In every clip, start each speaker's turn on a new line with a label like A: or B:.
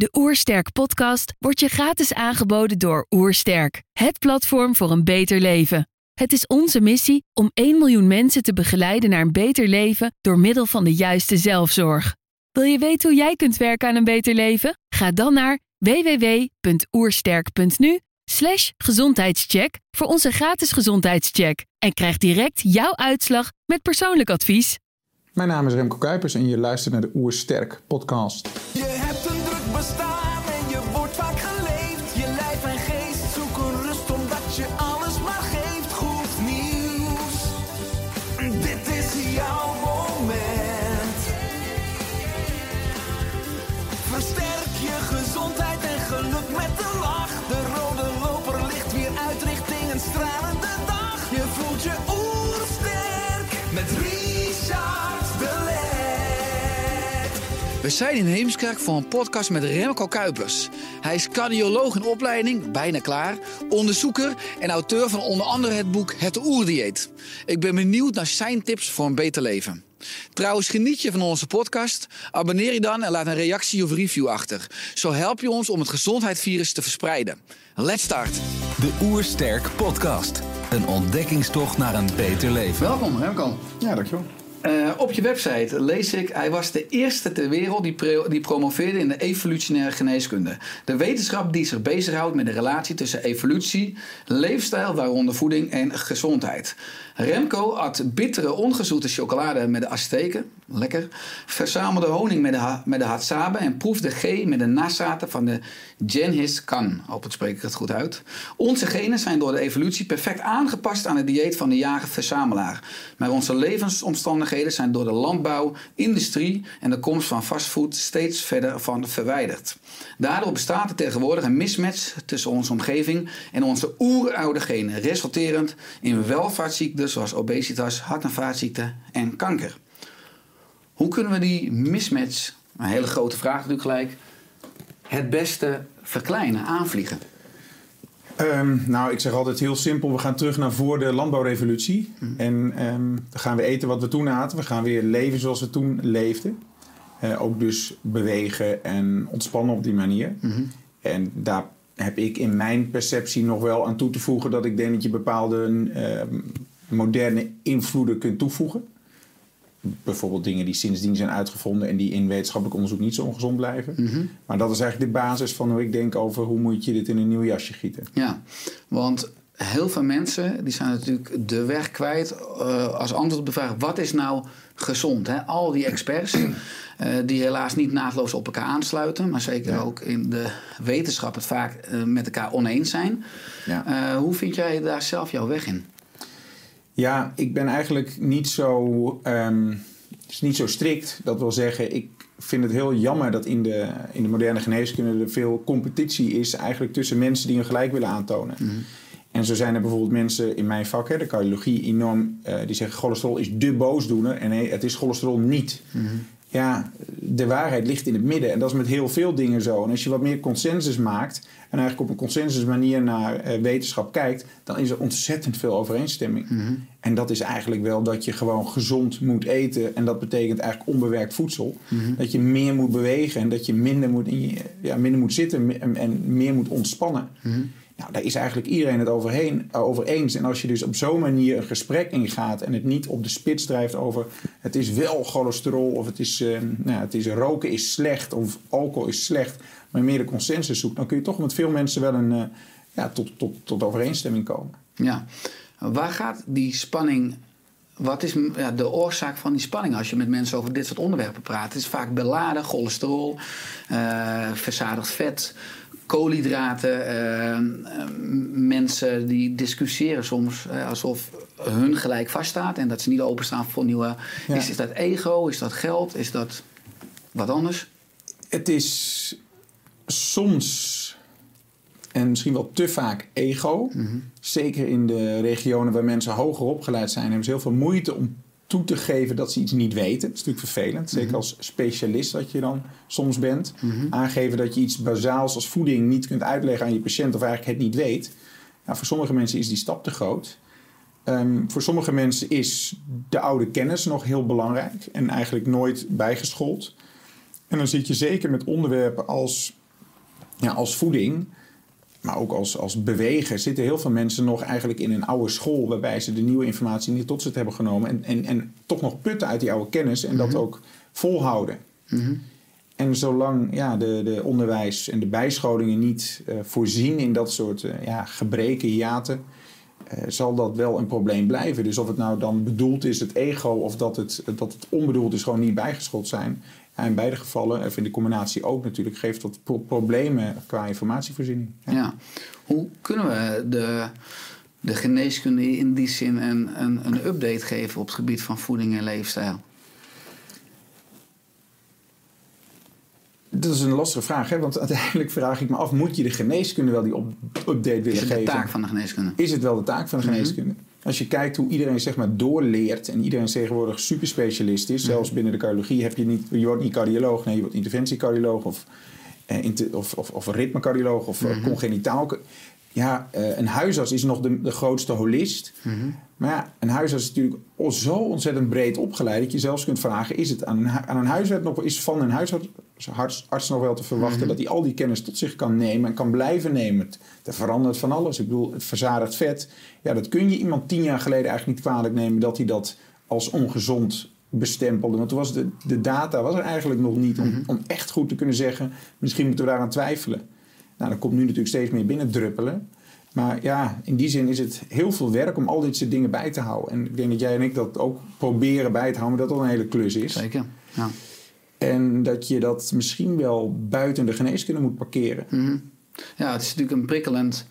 A: De Oersterk podcast wordt je gratis aangeboden door Oersterk, het platform voor een beter leven. Het is onze missie om 1 miljoen mensen te begeleiden naar een beter leven door middel van de juiste zelfzorg. Wil je weten hoe jij kunt werken aan een beter leven? Ga dan naar www.oersterk.nu slash gezondheidscheck voor onze gratis gezondheidscheck en krijg direct jouw uitslag met persoonlijk advies.
B: Mijn naam is Remco Kuipers en je luistert naar de Oersterk podcast.
C: Je hebt
D: We zijn in Heemskerk voor een podcast met Remco Kuipers. Hij is cardioloog in opleiding, bijna klaar, onderzoeker en auteur van onder andere het boek Het Oerdieet. Ik ben benieuwd naar zijn tips voor een beter leven. Trouwens, geniet je van onze podcast? Abonneer je dan en laat een reactie of review achter. Zo help je ons om het gezondheidsvirus te verspreiden. Let's start!
E: De Oersterk Podcast. Een ontdekkingstocht naar een beter leven.
D: Welkom Remco.
B: Ja, dankjewel.
D: Eh, op je website lees ik, hij was de eerste ter wereld die, die promoveerde in de evolutionaire geneeskunde. De wetenschap die zich bezighoudt met de relatie tussen evolutie, leefstijl, waaronder voeding en gezondheid. Remco at bittere ongezoete chocolade met de Azteken, lekker. Verzamelde honing met de, met de Hatsabe en proefde G met de nazaten van de Genghis Khan. Hopelijk spreek ik het goed uit. Onze genen zijn door de evolutie perfect aangepast aan het dieet van de jager-verzamelaar. Maar onze levensomstandigheden zijn door de landbouw, industrie en de komst van fastfood steeds verder van verwijderd. Daardoor bestaat er tegenwoordig een mismatch tussen onze omgeving en onze oeroude genen, resulterend in welvaartsziekten zoals obesitas, hart- en vaatziekten en kanker. Hoe kunnen we die mismatch, een hele grote vraag natuurlijk gelijk, het beste verkleinen, aanvliegen?
B: Ehm, nou, ik zeg altijd heel simpel. We gaan terug naar voor de landbouwrevolutie. En ehm, dan gaan we eten wat we toen aten. We gaan weer leven zoals we toen leefden. Eh, ook dus bewegen en ontspannen op die manier. En daar heb ik in mijn perceptie nog wel aan toe te voegen... dat ik denk dat je bepaalde ehm, moderne invloeden kunt toevoegen. Bijvoorbeeld dingen die sindsdien zijn uitgevonden... en die in wetenschappelijk onderzoek niet zo ongezond blijven. Maar dat is eigenlijk de basis van hoe ik denk over... hoe moet je dit in een nieuw jasje gieten.
D: Ja, want heel veel mensen die zijn natuurlijk de weg kwijt eh, als antwoord op de vraag: wat is nou gezond? Hè? Al die experts eh, die helaas niet naadloos op elkaar aansluiten, maar zeker ook in de wetenschap het vaak eh, met elkaar oneens zijn.
B: Ja.
D: Hoe vind jij daar zelf jouw weg in?
B: Ja, ik ben eigenlijk niet zo, ehm, is niet zo strikt. Dat wil zeggen, ik vind het heel jammer dat in de, in de moderne geneeskunde er veel competitie is eigenlijk tussen mensen die hun gelijk willen aantonen. En zo zijn er bijvoorbeeld mensen in mijn vak, hè, de cardiologie, enorm, eh, die zeggen cholesterol is de boosdoener en nee, het is cholesterol niet. Ja, de waarheid ligt in het midden en dat is met heel veel dingen zo. En als je wat meer consensus maakt en eigenlijk op een consensus manier naar eh, wetenschap kijkt, dan is er ontzettend veel overeenstemming. En dat is eigenlijk wel dat je gewoon gezond moet eten en dat betekent eigenlijk onbewerkt voedsel. Dat je meer moet bewegen en dat je minder moet, in je- ja, minder moet zitten en, en meer moet ontspannen. Nou, daar is eigenlijk iedereen het overheen, eh, over eens. En als je dus op zo'n manier een gesprek ingaat en het niet op de spits drijft over het is wel cholesterol of het is, eh, nou, het is roken is slecht of alcohol is slecht, maar meer de consensus zoekt, dan kun je toch met veel mensen wel een, eh, ja, tot, tot, tot overeenstemming komen.
D: Ja, waar gaat die spanning? Wat is de oorzaak van die spanning als je met mensen over dit soort onderwerpen praat? Het is vaak beladen, cholesterol, verzadigd vet, koolhydraten. eh, eh, mensen die discussiëren soms eh, alsof hun gelijk vaststaat en dat ze niet openstaan voor nieuwe.
B: Ja.
D: Is, is dat ego? Is dat geld? Is dat wat anders?
B: Het is soms en misschien wel te vaak ego. Zeker in de regionen waar mensen hoger opgeleid zijn, hebben ze heel veel moeite om toe te geven dat ze iets niet weten. Dat is natuurlijk vervelend. Zeker als specialist dat je dan soms bent. Aangeven dat je iets bazaals als voeding niet kunt uitleggen aan je patiënt of eigenlijk het niet weet. Nou, voor sommige mensen is die stap te groot. Ehm, voor sommige mensen is de oude kennis nog heel belangrijk en eigenlijk nooit bijgeschoold. En dan zit je zeker met onderwerpen als ja, als voeding, maar ook als, als bewegen, zitten heel veel mensen nog eigenlijk in een oude school. Waarbij ze de nieuwe informatie niet tot zich hebben genomen. En, en, en toch nog putten uit die oude kennis en dat ook volhouden. En zolang ja, de, de onderwijs en de bijscholingen niet eh, voorzien in dat soort eh, ja, gebreken, hiaten, eh, zal dat wel een probleem blijven. Dus of het nou dan bedoeld is, het ego, of dat het, dat het onbedoeld is, gewoon niet bijgeschoold zijn. Ja, in beide gevallen, of in de combinatie ook natuurlijk, geeft dat pro- problemen qua informatievoorziening.
D: Ja. Hoe kunnen we de, de geneeskunde in die zin een, een, een update geven op het gebied van voeding en leefstijl?
B: Dat is een lastige vraag, hè? want uiteindelijk vraag ik me af: moet je de geneeskunde wel die op- update willen
D: Is het de
B: geven?
D: taak van de geneeskunde?
B: Is het wel de taak van de geneeskunde? Als je kijkt hoe iedereen zeg maar doorleert en iedereen tegenwoordig superspecialist is, zelfs binnen de cardiologie heb je niet, je wordt niet cardioloog, nee, je wordt interventiecardioloog of, eh, inter- of, of, of ritmecardioloog of eh, congenitaal. Ja, eh, een huisarts is nog de, de grootste holist. Maar ja, een huisarts is natuurlijk al zo ontzettend breed opgeleid dat je zelfs kunt vragen: is het aan een, aan een huisarts nog, is van een huisarts arts- nog wel te verwachten dat hij al die kennis tot zich kan nemen en kan blijven nemen? Het, verandert van alles. Ik bedoel, het verzadigd vet. Ja, dat kun je iemand tien jaar geleden eigenlijk niet kwalijk nemen dat hij dat als ongezond bestempelde. Want toen was de, de data was er eigenlijk nog niet om, om echt goed te kunnen zeggen: misschien moeten we daaraan twijfelen. Nou, dat komt nu natuurlijk steeds meer binnendruppelen. Maar ja, in die zin is het heel veel werk om al dit soort dingen bij te houden. En ik denk dat jij en ik dat ook proberen bij te houden, maar dat dat een hele klus is.
D: Zeker. Ja.
B: En dat je dat misschien wel buiten de geneeskunde moet parkeren.
D: Mhm. ja, het is natuurlijk een prikkelend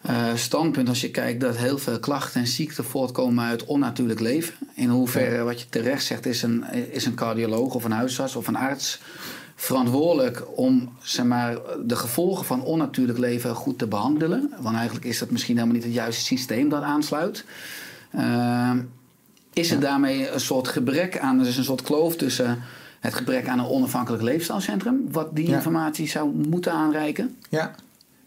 D: eh, standpunt als je kijkt dat heel veel klachten en ziekten voortkomen uit onnatuurlijk leven. In hoeverre, wat je terecht zegt, is een, is een cardioloog of een huisarts of een arts verantwoordelijk om zeg maar, de gevolgen van onnatuurlijk leven goed te behandelen. Want eigenlijk is dat misschien helemaal niet het juiste systeem dat aansluit. Eh, is er daarmee een soort gebrek aan, er is een soort kloof tussen het gebrek aan een onafhankelijk leefstijlcentrum, wat die informatie zou moeten aanreiken?
B: Ja,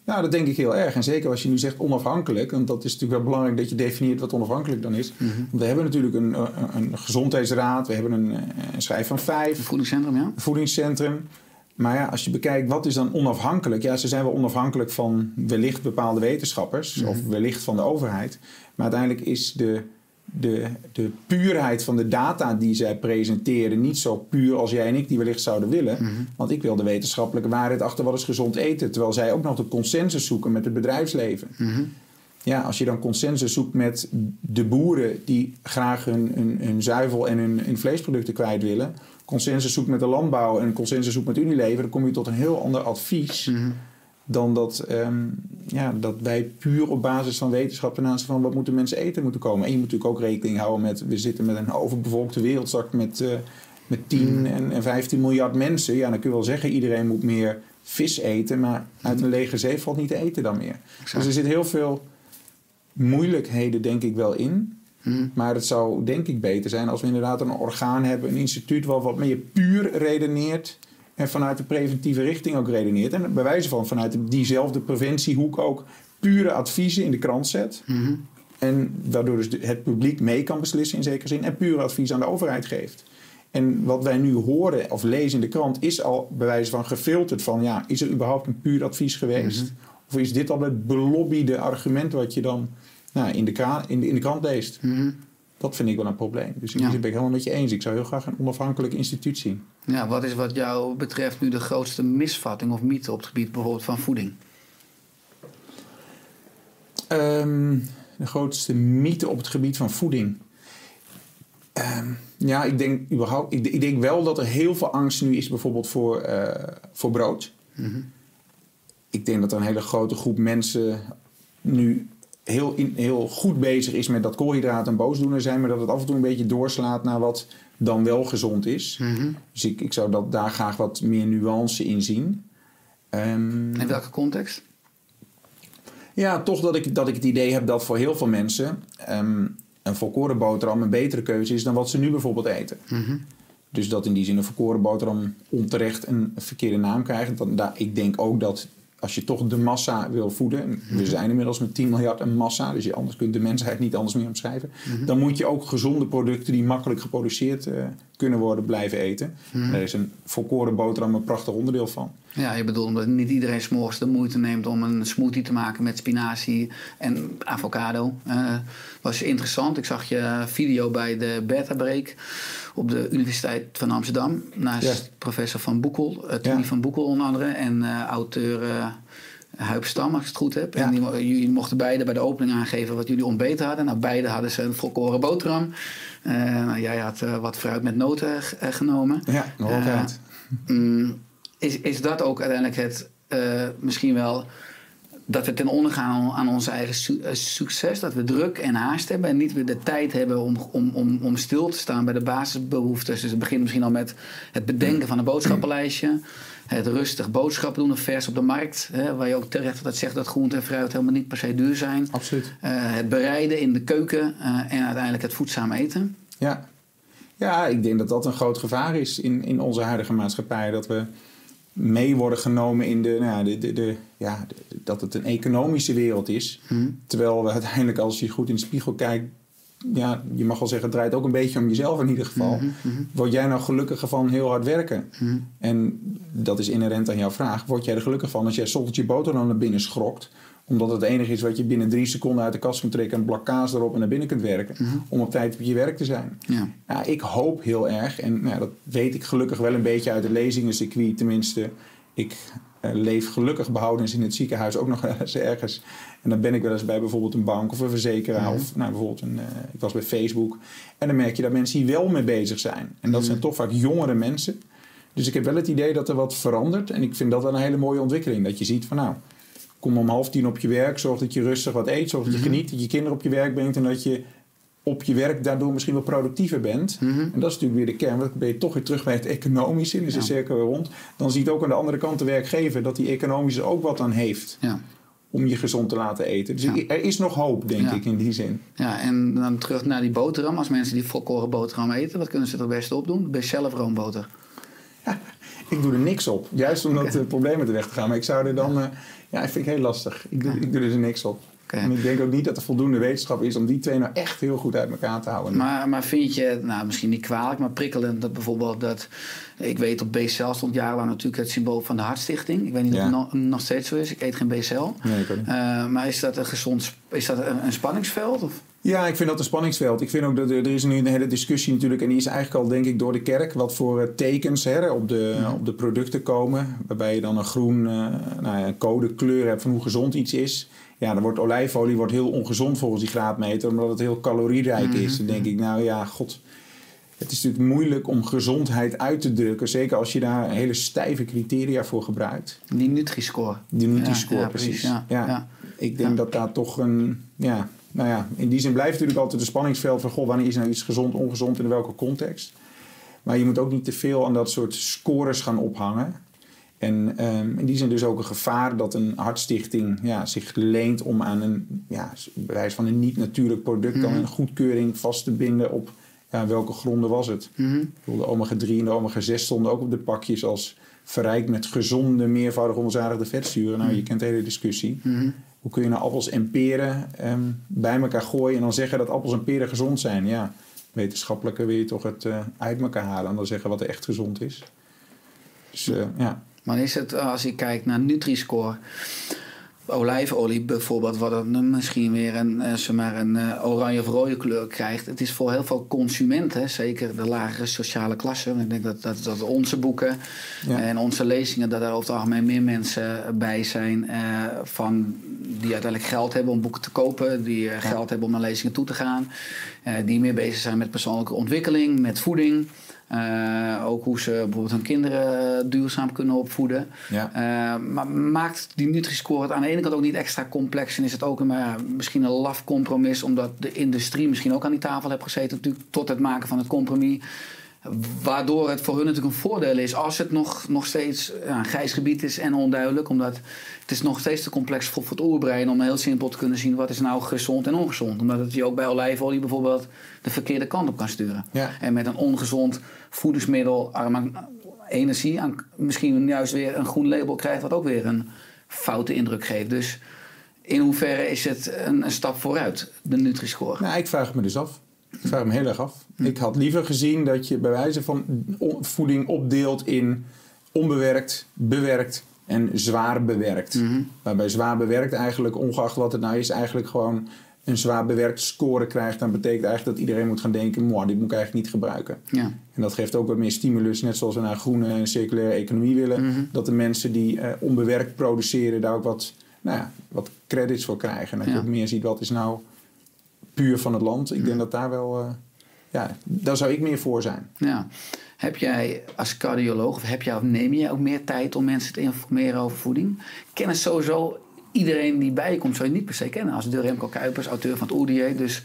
B: nou dat denk ik heel erg. En zeker als je nu zegt onafhankelijk, want dat is natuurlijk wel belangrijk dat je definieert wat onafhankelijk dan is. Want we hebben natuurlijk een, een, een gezondheidsraad, we hebben een, een schrijf van
D: Een
B: vijf,
D: voedingscentrum, ja?
B: een voedingscentrum. Maar ja, als je bekijkt wat is dan onafhankelijk, ja, ze zijn wel onafhankelijk van wellicht bepaalde wetenschappers of wellicht van de overheid. Maar uiteindelijk is de, de, de puurheid van de data die zij presenteren niet zo puur als jij en ik die wellicht zouden willen. Want ik wil de wetenschappelijke waarheid achter wat is gezond eten. Terwijl zij ook nog de consensus zoeken met het bedrijfsleven. Ja, als je dan consensus zoekt met de boeren die graag hun, hun, hun zuivel en hun, hun vleesproducten kwijt willen. Consensus zoekt met de landbouw en consensus zoekt met Unilever. Dan kom je tot een heel ander advies dan dat, ehm, ja, dat wij puur op basis van wetenschap ten aanzien van wat moeten mensen eten moeten komen. En je moet natuurlijk ook rekening houden met, we zitten met een overbevolkte wereld straks met, eh, met 10 en, en 15 miljard mensen. Ja, dan kun je wel zeggen iedereen moet meer vis eten, maar uit een lege zee valt niet te eten dan meer. Dus er zit heel veel moeilijkheden denk ik wel in. Maar het zou denk ik beter zijn als we inderdaad een orgaan hebben, een instituut wat wat meer puur redeneert en vanuit de preventieve richting ook redeneert. En bij wijze van vanuit diezelfde preventiehoek ook pure adviezen in de krant zet. En waardoor dus het publiek mee kan beslissen in zekere zin en pure advies aan de overheid geeft. En wat wij nu horen of lezen in de krant is al bij wijze van gefilterd van ja, is er überhaupt een puur advies geweest? Of is dit al het belobbede argument wat je dan nou, in, de in, de, in de krant leest? Dat vind ik wel een probleem. Dus
D: Ja.
B: zin ben ik helemaal met je eens. Ik zou heel graag een onafhankelijk instituut zien.
D: Ja, wat is wat jou betreft nu de grootste misvatting of mythe op het gebied bijvoorbeeld van voeding?
B: Ehm, de grootste mythe op het gebied van voeding. Ehm, ja, ik denk, überhaupt, ik, ik denk wel dat er heel veel angst nu is bijvoorbeeld voor, eh, voor brood. Ik denk dat er een hele grote groep mensen nu heel, in, heel goed bezig is met dat koolhydraten een boosdoener zijn, maar dat het af en toe een beetje doorslaat naar wat dan wel gezond is. Dus ik, ik zou dat, daar graag wat meer nuance in zien. Ehm,
D: In welke context?
B: ja, toch dat ik, dat ik het idee heb dat voor heel veel mensen ehm, een volkoren boterham een betere keuze is dan wat ze nu bijvoorbeeld eten. Dus dat in die zin een volkoren boterham onterecht een verkeerde naam krijgt. Dan, daar, ik denk ook dat als je toch de massa wil voeden, en we zijn inmiddels met 10 miljard een massa, dus je anders kunt de mensheid niet anders meer omschrijven, dan moet je ook gezonde producten die makkelijk geproduceerd eh, kunnen worden blijven eten. Daar is een volkoren boterham een prachtig onderdeel van.
D: Ja, je bedoelt omdat niet iedereen s'morgens de moeite neemt om een smoothie te maken met spinazie en avocado. Eh was interessant. Ik zag je video bij de Beta Break op de Universiteit van Amsterdam. Naast professor Van Boekel, uh, Tony
B: Ja.
D: van Boekel onder andere. En eh, auteur eh Huip Stam, als ik het goed heb.
B: Ja.
D: En die, jullie mochten beide bij de opening aangeven wat jullie ontbeten hadden. Nou, beide hadden ze een volkoren boterham. Eh, nou, jij had eh, wat fruit met noten eh, genomen.
B: Ja, nog.
D: Mm, is, is dat ook uiteindelijk het misschien wel dat we ten onder gaan aan ons eigen su- succes? Dat we druk en haast hebben en niet weer de tijd hebben om, om, om, om stil te staan bij de basisbehoeftes. Dus het begint misschien al met het bedenken van een boodschappenlijstje. Het rustig boodschappen doen of vers op de markt. Hè, waar je ook terecht altijd zegt dat groente en fruit helemaal niet per se duur zijn.
B: Absoluut.
D: Eh, het bereiden in de keuken eh, en uiteindelijk het voedzaam eten.
B: Ja. ja, ik denk dat dat een groot gevaar is in, in onze huidige maatschappij. Dat we mee worden genomen in de, nou ja, de, de, de, ja, de- dat het een economische wereld is. Terwijl we uiteindelijk, als je goed in de spiegel kijkt, ja, je mag wel zeggen, het draait ook een beetje om jezelf in ieder geval. Word jij nou gelukkiger van heel hard werken? En dat is inherent aan jouw vraag. Word jij er gelukkig van als jij 's ochtends je boterham naar binnen schrokt? Omdat het enige is wat je binnen drie seconden uit de kast kunt trekken, een blok kaas erop en naar binnen kunt werken. Om op tijd op je werk te zijn.
D: Ja.
B: Ja, ik hoop heel erg, en nou, dat weet ik gelukkig wel een beetje uit het lezingencircuit. Tenminste, ik leef gelukkig behoudens in het ziekenhuis ook nog eens ergens. En dan ben ik wel eens bij bijvoorbeeld een bank of een verzekeraar. Of nou, bijvoorbeeld een, eh, ik was bij Facebook. En dan merk je dat mensen hier wel mee bezig zijn. En dat zijn toch vaak jongere mensen. Dus ik heb wel het idee dat er wat verandert. En ik vind dat wel een hele mooie ontwikkeling. Dat je ziet van nou, kom om half tien op je werk. Zorg dat je rustig wat eet. Zorg dat je geniet. Dat je kinderen op je werk brengt. En dat je op je werk daardoor misschien wel productiever bent. En dat is natuurlijk weer de kern. Want dan ben je toch weer terug bij het economische. Dus een cirkel weer rond. Dan ziet ook aan de andere kant de werkgever dat die economische ook wat aan heeft.
D: Ja.
B: Om je gezond te laten eten. Dus
D: Ja.
B: er is nog hoop, denk
D: Ja.
B: ik, in die zin.
D: Ja, en dan terug naar die boterham. Als mensen die volkoren boterham eten, wat kunnen ze er het beste op doen? Best zelf roomboter.
B: Ik doe er niks op. Juist om dat eh, probleem uit de weg te gaan. Maar ik zou er dan... eh, ja, dat vind ik heel lastig. Ik doe, ik doe er dus niks op.
D: Oké.
B: En ik denk ook niet dat er voldoende wetenschap is om die twee nou echt heel goed uit elkaar te houden.
D: Maar, maar vind je, nou misschien niet kwalijk, maar prikkelend dat bijvoorbeeld dat... Ik weet op BCL stond jarenlang natuurlijk het symbool van de Hartstichting. Ik weet niet
B: Ja.
D: of het nog, nog steeds zo is. Ik eet geen.
B: Nee, niet.
D: Eh, maar is dat een gezond, is dat een, een spanningsveld? Of?
B: Ja, ik vind dat een spanningsveld. Ik vind ook dat er, er is nu een hele discussie natuurlijk, en die is eigenlijk al denk ik door de kerk, wat voor eh, tekens hè, op, de, op de producten komen. Waarbij je dan een groen eh, nou ja, een codekleur hebt van hoe gezond iets is. Ja, dan wordt olijfolie wordt heel ongezond volgens die graadmeter, omdat het heel calorierijk is. Dan denk ik, nou ja, god. Het is natuurlijk moeilijk om gezondheid uit te drukken. Zeker als je daar hele stijve criteria voor gebruikt.
D: Die Nutri-score.
B: Die Nutri-score,
D: Ja, ja,
B: precies.
D: Ja.
B: Ik denk dat daar toch een... Ja, nou ja, in die zin blijft natuurlijk altijd een spanningsveld van... Goh, wanneer is nou iets gezond, ongezond en in welke context? Maar je moet ook niet te veel aan dat soort scores gaan ophangen. En ehm, in die zin dus ook een gevaar dat een hartstichting ja, zich leent om aan een ja, bewijs van een niet-natuurlijk product dan een goedkeuring vast te binden op ja, welke gronden was het.
D: Mhm.
B: Ik bedoel, de omega-3 en de omega-6 stonden ook op de pakjes als verrijkt met gezonde, meervoudig onzadigde vetzuren. Nou, je kent de hele discussie.
D: Mhm.
B: Hoe kun je nou appels en peren ehm, bij elkaar gooien en dan zeggen dat appels en peren gezond zijn? Ja, wetenschappelijker wil je toch het eh, uit elkaar halen en dan zeggen wat er echt gezond is. Dus eh, ja.
D: Maar is het, eh, als ik kijk naar Nutri-score, olijfolie bijvoorbeeld, wat dan misschien weer een, eh, maar een eh, oranje of rode kleur krijgt. Het is voor heel veel consumenten, zeker de lagere sociale klasse. Ik denk dat, dat, dat onze boeken
B: Ja.
D: en onze lezingen, dat daar over het algemeen meer mensen bij zijn eh, van, die uiteindelijk geld hebben om boeken te kopen, die geld hebben om naar lezingen toe te gaan, eh, die meer bezig zijn met persoonlijke ontwikkeling, met voeding. Eh, ook hoe ze bijvoorbeeld hun kinderen eh, duurzaam kunnen opvoeden.
B: Ja.
D: Eh, maar maakt die Nutri-score het aan de ene kant ook niet extra complex? En is het ook een, maar, misschien een laf compromis... omdat de industrie misschien ook aan die tafel heeft gezeten... natuurlijk tot het maken van het compromis... Waardoor het voor hun natuurlijk een voordeel is als het nog, nog steeds ja, een grijs gebied is en onduidelijk. Omdat het is nog steeds te complex voor, voor het oerbrein om heel simpel te kunnen zien wat is nou gezond en ongezond. Omdat het je ook bij olijfolie bijvoorbeeld de verkeerde kant op kan sturen.
B: Ja.
D: En met een ongezond voedingsmiddel arm aan energie aan, misschien juist weer een groen label krijgt wat ook weer een foute indruk geeft. Dus in hoeverre is het een, een stap vooruit, de Nutri-score?
B: Nou, ik vraag het me dus af. Ik vraag me heel erg af. Ik had liever gezien dat je bij wijze van voeding opdeelt in onbewerkt, bewerkt en zwaar bewerkt.
D: Mhm.
B: Waarbij zwaar bewerkt eigenlijk, ongeacht wat het nou is, eigenlijk gewoon een zwaar bewerkt score krijgt. Dan betekent eigenlijk dat iedereen moet gaan denken, "Mwah, dit moet ik eigenlijk niet gebruiken.
D: Ja.
B: En dat geeft ook wat meer stimulus, net zoals we naar groene en circulaire economie willen.
D: Mhm.
B: Dat de mensen die eh, onbewerkt produceren daar ook wat, nou ja, wat credits voor krijgen. En dat
D: Ja.
B: je ook meer ziet wat is nou puur van het land. Ik denk dat daar wel, eh, ja, daar zou ik meer voor zijn.
D: Ja. Heb jij als cardioloog, of heb jij of neem jij ook meer tijd om mensen te informeren over voeding? Kennen sowieso iedereen die bij je komt, zou je niet per se kennen. Als de Remco Kuipers, auteur van het Oerdieet. Dus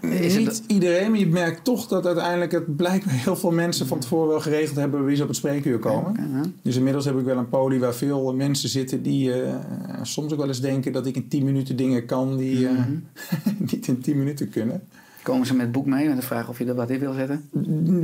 D: is
B: Niet
D: het,
B: iedereen, maar je merkt toch dat uiteindelijk het blijkbaar heel veel mensen van tevoren wel geregeld hebben wie ze op het spreekuur komen. Dus inmiddels heb ik wel een poli waar veel mensen zitten die eh, soms ook wel eens denken dat ik in 10 minuten dingen kan die eh,
D: Mhm.
B: niet in 10 minuten kunnen.
D: komen ze met boek mee met de vraag of je er wat in wil zetten?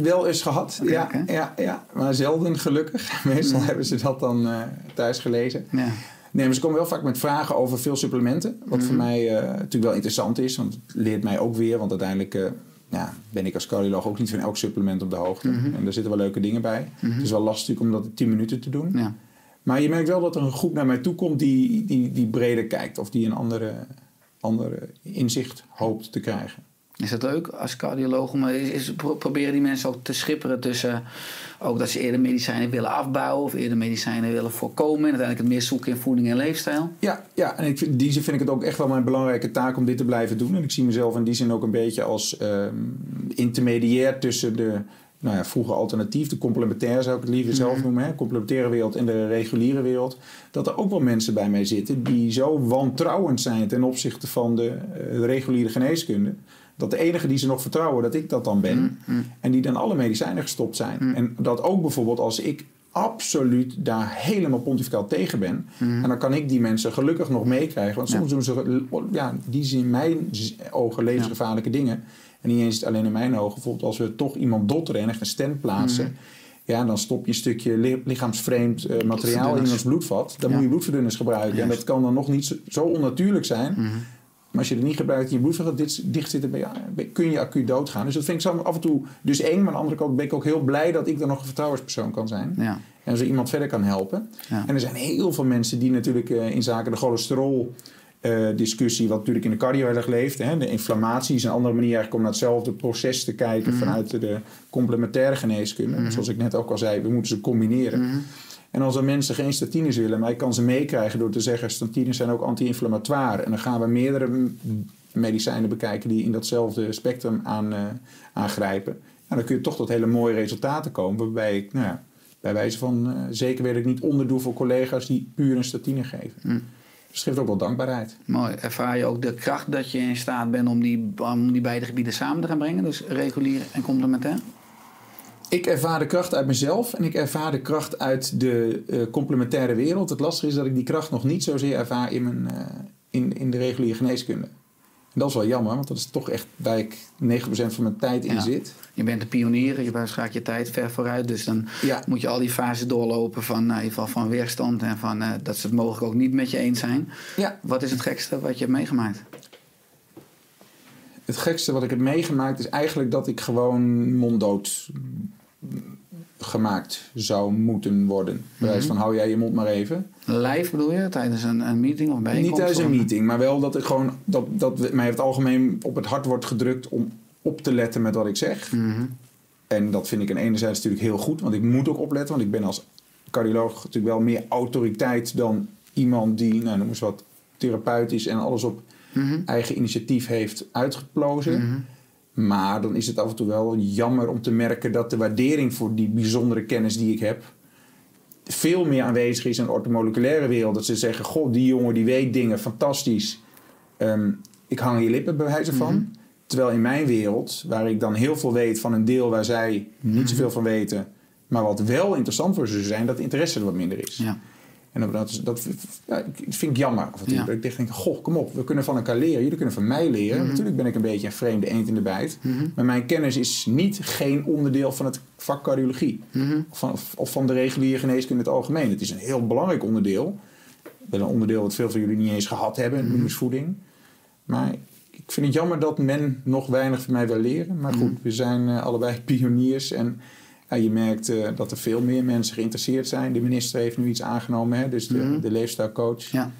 B: Wel eens gehad, ja, ja, ja, maar zelden gelukkig. Meestal
D: Mhm.
B: hebben ze dat dan eh, thuis gelezen.
D: Ja.
B: Nee, maar ze komen wel vaak met vragen over veel supplementen. Wat
D: Mhm.
B: voor mij eh, natuurlijk wel interessant is, want het leert mij ook weer. Want uiteindelijk eh, ja, ben ik als cardioloog ook niet van elk supplement op de hoogte.
D: Mhm.
B: En daar zitten wel leuke dingen bij. Het is wel lastig om dat in 10 minuten te doen.
D: Ja.
B: Maar je merkt wel dat er een groep naar mij toe komt die, die, die breder kijkt. Of die een andere, andere inzicht hoopt te krijgen.
D: Is dat leuk als cardioloog? om- Is, is, pro- proberen die mensen ook te schipperen tussen ook dat ze eerder medicijnen willen afbouwen of eerder medicijnen willen voorkomen en uiteindelijk het meer zoeken in voeding en leefstijl?
B: Ja, ja en ik in die zin vind ik het ook echt wel mijn belangrijke taak om dit te blijven doen. En ik zie mezelf in die zin ook een beetje als ehm, intermediair tussen de, nou ja, vroeger alternatief, de complementair zou ik het liever zelf noemen, hè, complementaire wereld en de reguliere wereld. Dat er ook wel mensen bij mij zitten die zo wantrouwend zijn ten opzichte van de, eh, de reguliere geneeskunde. Dat de enige die ze nog vertrouwen, dat ik dat dan ben. En die dan alle medicijnen gestopt zijn. En dat ook bijvoorbeeld als ik absoluut daar helemaal pontificaal tegen ben. En dan kan ik die mensen gelukkig nog meekrijgen. Want soms doen ze, ja, die zien in mijn ogen levensgevaarlijke dingen. En niet eens alleen in mijn ogen. Bijvoorbeeld als we toch iemand dotteren en echt een stent plaatsen. Ja, dan stop je een stukje li- lichaamsvreemd eh, materiaal in ons bloedvat. Dan
D: Ja.
B: moet je bloedverdunners gebruiken. En dat kan dan nog niet zo, zo onnatuurlijk zijn. Maar als je het niet gebruikt in je bloedvat, dit dicht zitten, ben je- kun je acuut doodgaan. Dus dat vind ik zo af en toe dus eng. Maar aan de andere kant ben ik ook heel blij dat ik dan nog een vertrouwenspersoon kan zijn.
D: Ja.
B: En zo iemand verder kan helpen.
D: Ja.
B: En er zijn heel veel mensen die natuurlijk eh, in zaken de cholesterol eh, discussie, wat natuurlijk in de cardio heel erg leeft. Hè, de inflammatie is een andere manier eigenlijk om naar hetzelfde proces te kijken
D: Mhm.
B: vanuit de complementaire geneeskunde. Zoals ik net ook al zei, we moeten ze combineren.
D: Mhm.
B: En als er mensen geen statines willen, maar ik kan ze meekrijgen door te zeggen statines zijn ook anti-inflammatoire. En dan gaan we meerdere medicijnen bekijken die in datzelfde spectrum aan, eh, aangrijpen. En dan kun je toch tot hele mooie resultaten komen. Waarbij ik, nou ja, bij wijze van eh, zeker weet ik niet onderdoe voor collega's die puur een statine geven.
D: Hm.
B: Dus het geeft ook wel dankbaarheid.
D: Mooi. Ervaar je ook de kracht dat je in staat bent om die, om die beide gebieden samen te gaan brengen? Dus regulier en complementair?
B: Ik ervaar de kracht uit mezelf en ik ervaar de kracht uit de eh, complementaire wereld. Het lastige is dat ik die kracht nog niet zozeer ervaar in, mijn, eh, in, in de reguliere geneeskunde. En dat is wel jammer, want dat is toch echt waar ik 90% van mijn tijd in
D: Ja.
B: zit.
D: Je bent een pionier, je schaak je tijd ver vooruit. Dus dan
B: Ja.
D: moet je al die fases doorlopen van, nou, in ieder geval van weerstand en van eh, dat ze het mogelijk ook niet met je eens zijn.
B: Ja,
D: Wat is het gekste wat je hebt meegemaakt?
B: het gekste wat ik heb meegemaakt is eigenlijk dat ik gewoon monddood gemaakt zou moeten worden. Bij wijze van hou jij je mond maar even.
D: Live bedoel je? Tijdens een, een meeting of bijeenkomst?
B: Niet tijdens een meeting, maar wel dat ik gewoon dat, dat mij het algemeen op het hart wordt gedrukt om op te letten met wat ik zeg.
D: Mhm.
B: En dat vind ik aan enerzijds natuurlijk heel goed, want ik moet ook opletten, want ik ben als cardioloog natuurlijk wel meer autoriteit dan iemand die, nou noem eens wat, therapeutisch en alles op
D: Mhm.
B: eigen initiatief heeft uitgeplozen.
D: Mhm.
B: Maar dan is het af en toe wel jammer om te merken dat de waardering voor die bijzondere kennis die ik heb veel meer aanwezig is in de ortomoleculaire wereld. Dat ze zeggen, goh, die jongen die weet dingen, fantastisch. Ehm, ik hang je lippen bij wijze van.
D: Mhm.
B: Terwijl in mijn wereld, waar ik dan heel veel weet van een deel waar zij
D: Mhm.
B: niet zoveel van weten, maar wat wel interessant voor ze zijn, dat de interesse er wat minder is.
D: Ja.
B: En dat, dat, is- dat ja, vind ik jammer toe.
D: Ja.
B: Dat ik denk, goh, kom op, we kunnen van elkaar leren. Jullie kunnen van mij leren.
D: Mhm.
B: Natuurlijk ben ik een beetje een vreemde eend in de bijt. Maar mijn kennis is niet geen onderdeel van het vak cardiologie.
D: Mhm.
B: Of, van, of van de reguliere geneeskunde in het algemeen. Het is een heel belangrijk onderdeel. Wel een onderdeel wat veel van jullie niet eens gehad hebben,
D: Mhm.
B: voeding. Maar ik vind het jammer dat men nog weinig van mij wil leren. Maar goed, we zijn eh, allebei pioniers. En Ja, je merkt eh, dat er veel meer mensen geïnteresseerd zijn. De minister heeft nu iets aangenomen, hè, dus de,
D: Mhm.
B: de leefstijlcoach.
D: Ja.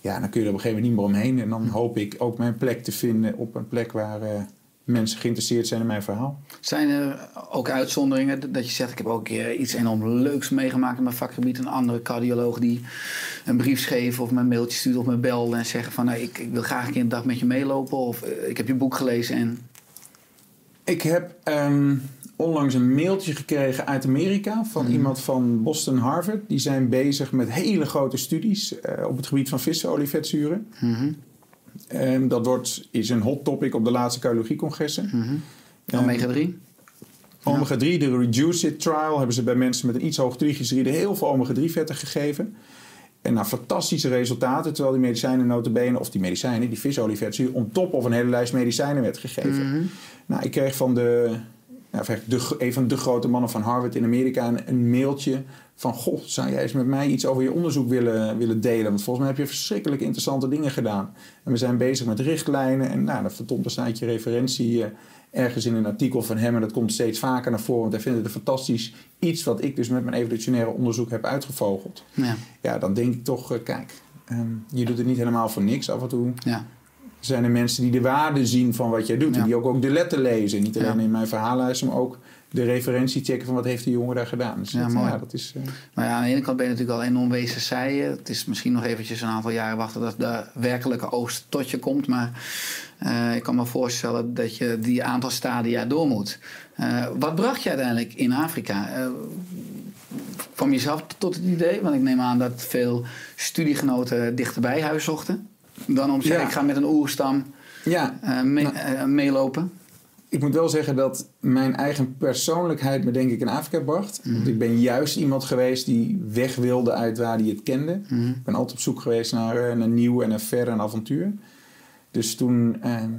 B: Ja, dan kun je er op een gegeven moment niet meer omheen. En dan hoop ik ook mijn plek te vinden op een plek waar eh, mensen geïnteresseerd zijn in mijn verhaal.
D: Zijn er ook uitzonderingen dat- je zegt... ik heb ook iets enorm leuks meegemaakt in mijn vakgebied... een andere cardioloog die een brief schreef of een mailtje stuurde of me belde... en zeggen van nou, ik, ik wil graag een keer een dag met je meelopen... of eh, ik heb je boek gelezen en...
B: Ik heb ehm, onlangs een mailtje gekregen uit Amerika van
D: Mhm.
B: iemand van Boston Harvard. Die zijn bezig met hele grote studies eh, op het gebied van visolievetzuren. Ehm, dat wordt, is een hot topic op de laatste cardiologiecongressen. Ehm,
D: Omega 3?
B: Omega 3, de Reduce It trial, hebben ze bij mensen met een iets hoog triglyceride heel veel omega 3 vetten gegeven. En nou, fantastische resultaten, terwijl die medicijnen notabene, of die medicijnen, die visolievetzuur, on top of een hele lijst medicijnen werd gegeven.
D: Mhm.
B: Nou, ik kreeg van de, nou, de, een van de grote mannen van Harvard in Amerika een, een mailtje van... Goh, zou jij eens met mij iets over je onderzoek willen, willen delen? Want volgens mij heb je verschrikkelijk interessante dingen gedaan. En we zijn bezig met richtlijnen. En nou, dan er staat je referentie eh, ergens in een artikel van hem. En dat komt steeds vaker naar voren. Want hij vindt het een fantastisch iets wat ik dus met mijn evolutionaire onderzoek heb uitgevogeld.
D: Ja,
B: Ja, dan denk ik toch, eh, kijk, ehm, je doet het niet helemaal voor niks af en toe
D: ja.
B: Zijn er mensen die de waarde zien van wat jij doet.
D: Ja.
B: En die ook, ook de letter lezen. Niet alleen
D: Ja.
B: in mijn verhaallijst, maar ook de referentie checken van wat heeft die jongen daar gedaan. Dus
D: Ja,
B: dat,
D: mooi.
B: ja, dat is... eh,
D: Maar ja, aan de ene kant ben je natuurlijk al enorm wezen. Het is misschien nog eventjes een aantal jaren wachten dat de werkelijke oogst tot je komt. Maar eh, ik kan me voorstellen dat je die aantal stadia door moet. Eh, wat bracht je uiteindelijk in Afrika? Kwam je zelf tot het idee? Want ik neem aan dat veel studiegenoten dichterbij huis zochten. Dan om te zeggen,
B: Ja.
D: ik ga met een oerstam
B: ja,
D: eh, mee-
B: Nou.
D: eh, meelopen.
B: ik moet wel zeggen dat mijn eigen persoonlijkheid me denk ik in Afrika bracht.
D: Mhm.
B: Want ik ben juist iemand geweest die weg wilde uit waar hij het kende.
D: Mhm.
B: Ik ben altijd op zoek geweest naar, eh, naar nieuw en naar ver en avontuur. Dus toen, ehm,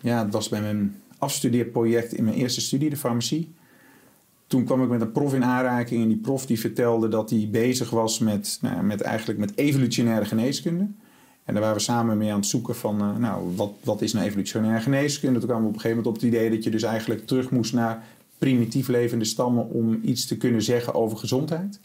B: ja, het was bij mijn afstudeerproject in mijn eerste studie, de farmacie. Toen kwam ik met een prof in aanraking en die prof die vertelde dat hij bezig was met, nou, met, eigenlijk met evolutionaire geneeskunde. En daar waren we samen mee aan het zoeken van, eh, nou, wat, wat is nou evolutionaire geneeskunde? Toen kwamen we op een gegeven moment op het idee dat je dus eigenlijk terug moest naar primitief levende stammen om iets te kunnen zeggen over gezondheid.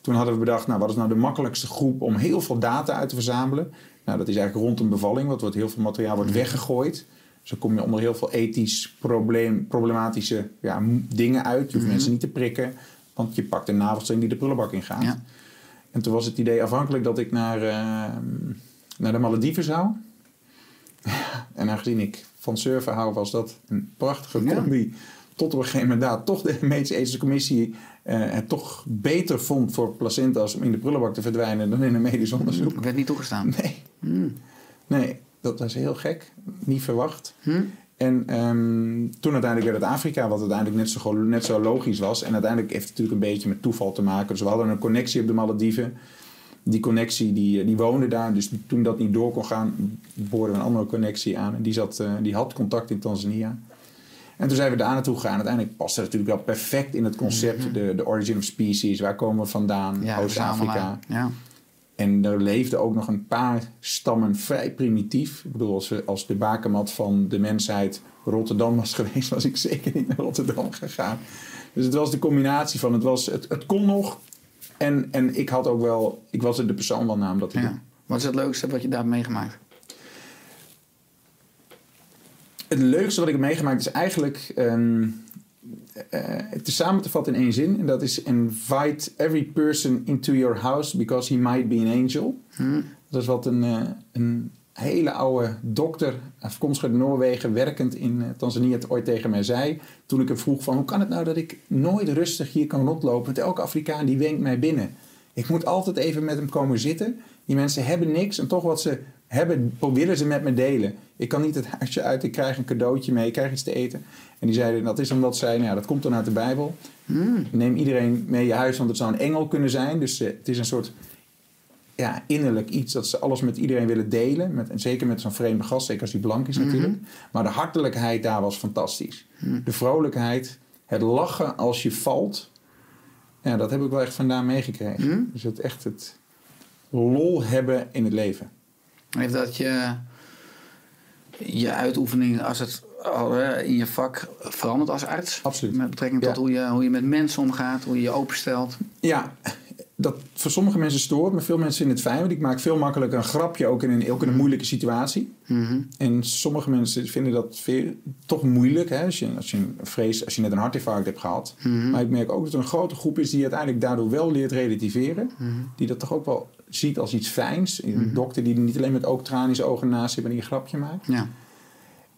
B: Toen hadden we bedacht, nou, wat is nou de makkelijkste groep om heel veel data uit te verzamelen? Nou, dat is eigenlijk rond een bevalling, want wordt heel veel materiaal wordt weggegooid. Dus dan kom je onder heel veel ethisch probleem, problematische ja, dingen uit. Je hoeft mensen niet te prikken, want je pakt een navelstreng die de prullenbak in gaat.
D: Ja.
B: En toen was het idee afhankelijk dat ik naar, eh, naar de Malediven zou. en aangezien ik van surfen hou, was dat een prachtige
D: Ja.
B: combi. Tot op een gegeven moment daar toch de medische commissie eh, het toch beter vond voor placenta's om in de prullenbak te verdwijnen dan in een medisch onderzoek.
D: werd niet toegestaan.
B: Nee,
D: Hmm.
B: nee, dat was heel gek. Niet verwacht.
D: Hm?
B: En ehm, toen uiteindelijk werd het Afrika, wat uiteindelijk net zo, net zo logisch was. En uiteindelijk heeft het natuurlijk een beetje met toeval te maken. Dus we hadden een connectie op de Malediven. Die connectie die, die woonde daar. Dus toen dat niet door kon gaan, boorden we een andere connectie aan. En die, zat, eh, die had contact in Tanzania. En toen zijn we daar naartoe gegaan. Uiteindelijk paste het natuurlijk wel perfect in het concept. de, de origin of species. Waar komen we vandaan?
D: Ja,
B: Oost-Afrika.
D: Ja.
B: En er leefden ook nog een paar stammen vrij primitief. Ik bedoel, als, we, als de bakermat van de mensheid Rotterdam was geweest, was ik zeker niet naar Rotterdam gegaan. Dus het was de combinatie van, het, was, het, het kon nog. En, en ik had ook wel, ik was er de persoon wel na om dat te doen.
D: Ja. Wat is het leukste wat je daar hebt meegemaakt?
B: Het leukste wat ik heb meegemaakt is eigenlijk eh, het is samen te vatten in één zin. En dat is invite every person into your house because he might be an angel.
D: Hm?
B: Dat is wat een, eh, een hele oude dokter, afkomstig uit Noorwegen, werkend in eh, Tanzania, het ooit tegen mij zei. Toen ik hem vroeg van hoe kan het nou dat ik nooit rustig hier kan rondlopen. Want elke Afrikaan die wenkt mij binnen. Ik moet altijd even met hem komen zitten. Die mensen hebben niks en toch wat ze hebben, willen ze met me delen. Ik kan niet het huisje uit, ik krijg een cadeautje mee, ik krijg iets te eten. En die zeiden, dat is omdat zij, nou ja, dat komt dan uit de Bijbel. Neem iedereen mee je huis, want het zou een engel kunnen zijn. Dus eh, het is een soort ja, innerlijk iets dat ze alles met iedereen willen delen. Met, en zeker met zo'n vreemde gast, zeker als die blank is natuurlijk. Maar de hartelijkheid daar was fantastisch. De vrolijkheid, het lachen als je valt. Ja, dat heb ik wel echt vandaan meegekregen. Dus het echt het lol hebben in het leven.
D: Heeft dat je je uitoefening als het in je vak verandert als arts?
B: Absoluut.
D: Met betrekking tot
B: Ja.
D: hoe, je, hoe je met mensen omgaat, hoe je je openstelt.
B: Ja, dat voor sommige mensen stoort, maar veel mensen vinden het fijn. Want ik maak veel makkelijker een grapje ook in een, ook in een moeilijke situatie.
D: Mhm.
B: En sommige mensen vinden dat veel, toch moeilijk. Hè? Als, je, als, je een vrees, als je net een hartinfarct hebt gehad.
D: Mhm.
B: Maar ik merk ook dat er een grote groep is die uiteindelijk daardoor wel leert relativeren.
D: Mhm.
B: Die dat toch ook wel ziet als iets fijns. Een dokter die er niet alleen met ook tranen in zijn ogen naast zit en die een grapje maakt.
D: Ja.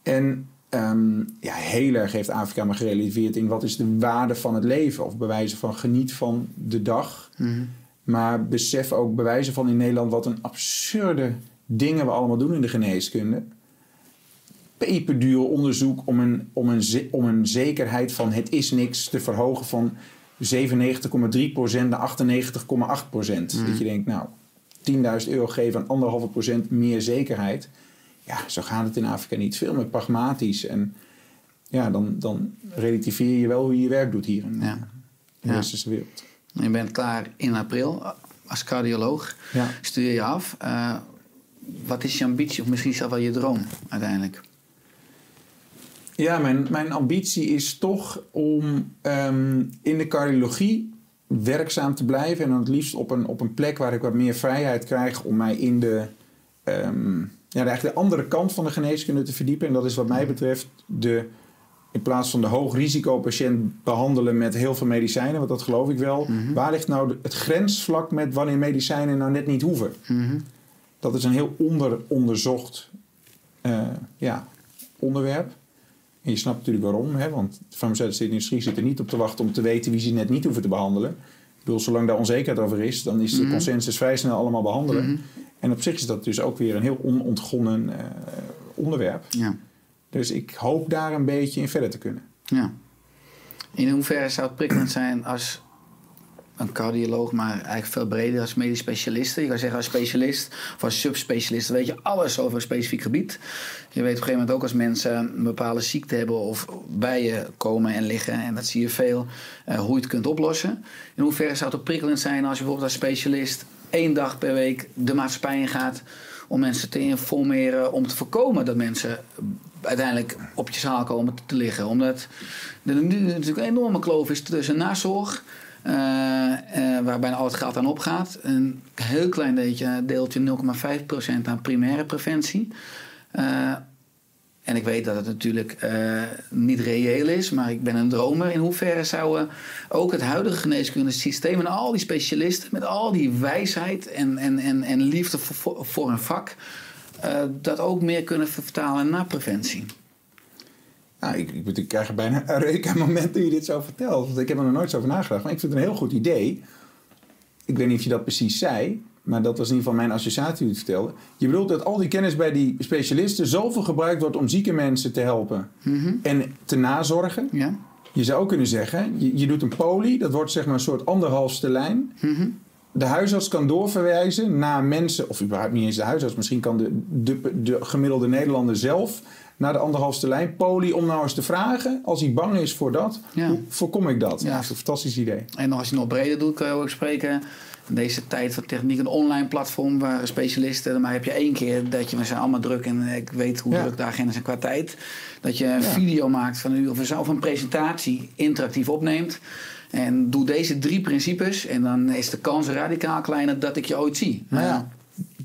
B: En ehm, ja, heel erg heeft Afrika me gerelativeerd in wat is de waarde van het leven. Of bewijzen van geniet van de dag.
D: Mhm.
B: Maar besef ook bewijzen van in Nederland wat een absurde dingen we allemaal doen in de geneeskunde. Peperduur onderzoek om een, om, een, om een zekerheid van het is niks te verhogen van 97,3% naar 98,8%. Dat je denkt, nou, 10.000 euro geven aan anderhalve procent meer zekerheid. Ja, zo gaat het in Afrika niet. Veel meer pragmatisch. En ja, dan, dan relativeer je wel hoe je je werk doet hier in,
D: Ja.
B: in de
D: Ja.
B: westerse wereld.
D: Je bent klaar in april als cardioloog.
B: Ja.
D: Studeer je af. Eh, wat is je ambitie of misschien zelfs wel je droom uiteindelijk?
B: Ja, mijn, mijn ambitie is toch om ehm, in de cardiologie werkzaam te blijven. En dan het liefst op een, op een plek waar ik wat meer vrijheid krijg om mij in de, ehm, ja, de, eigenlijk de andere kant van de geneeskunde te verdiepen. En dat is wat mij betreft de, in plaats van de hoogrisicopatiënt behandelen met heel veel medicijnen, want dat geloof ik wel. Waar ligt nou het grensvlak met wanneer medicijnen nou net niet hoeven? Dat is een heel onderonderzocht eh, ja, onderwerp. En je snapt natuurlijk waarom, hè? want de farmaceutische industrie zit er niet op te wachten om te weten wie ze net niet hoeven te behandelen. Ik bedoel, zolang daar onzekerheid over is, dan is de consensus vrij snel allemaal behandelen. En op zich is dat dus ook weer een heel onontgonnen eh, onderwerp.
D: Ja.
B: Dus ik hoop daar een beetje in verder te kunnen.
D: ja. In hoeverre zou het prikkelend zijn als een cardioloog, maar eigenlijk veel breder als medisch specialist. Je kan zeggen als specialist of als subspecialist weet je alles over een specifiek gebied. Je weet op een gegeven moment ook als mensen een bepaalde ziekte hebben of bij je komen en liggen, en dat zie je veel, eh, hoe je het kunt oplossen. In hoeverre zou het prikkelend zijn als je bijvoorbeeld als specialist één dag per week de maatschappij ingaat om mensen te informeren, om te voorkomen dat mensen uiteindelijk op je zaal komen te liggen. Omdat er nu natuurlijk een enorme kloof is tussen nazorg, eh, eh, waar bijna al het geld aan opgaat. Een heel klein deeltje, deeltje 0,5% aan primaire preventie. Eh, en ik weet dat het natuurlijk eh, niet reëel is, maar ik ben een dromer. In hoeverre zouden ook het huidige geneeskundesysteem en al die specialisten met al die wijsheid en, en, en, en liefde voor, voor, hun vak, eh, dat ook meer kunnen vertalen naar preventie?
B: Nou, ik, ik, ik krijg bijna een reuk aan moment toen je dit zo vertelt. Want ik heb er nog nooit zo over nagedacht. Maar ik vind het een heel goed idee. Ik weet niet of je dat precies zei. Maar dat was in ieder geval mijn associatie die het vertelde. Je bedoelt dat al die kennis bij die specialisten zoveel gebruikt wordt om zieke mensen te helpen. En te nazorgen.
D: Ja?
B: Je zou ook kunnen zeggen, je, je doet een poli. Dat wordt zeg maar een soort anderhalfste lijn. De huisarts kan doorverwijzen naar mensen, of überhaupt niet eens de huisarts, misschien kan de, de, de gemiddelde Nederlander zelf naar de anderhalfste lijn poli om nou eens te vragen, als hij bang is voor dat,
D: Ja.
B: hoe voorkom ik dat?
D: Ja.
B: Ja. Dat is een fantastisch idee.
D: En als je nog breder doet, kan je ook spreken. In deze tijd van techniek, een online platform waar specialisten. Maar heb je één keer dat je, we zijn allemaal druk en ik weet hoe
B: Ja.
D: druk de agenda zijn qua tijd. Dat je een video maakt van een uur of zo, of een presentatie interactief opneemt. En doe deze drie principes en dan is de kans radicaal kleiner dat ik je ooit zie.
B: Nou ja,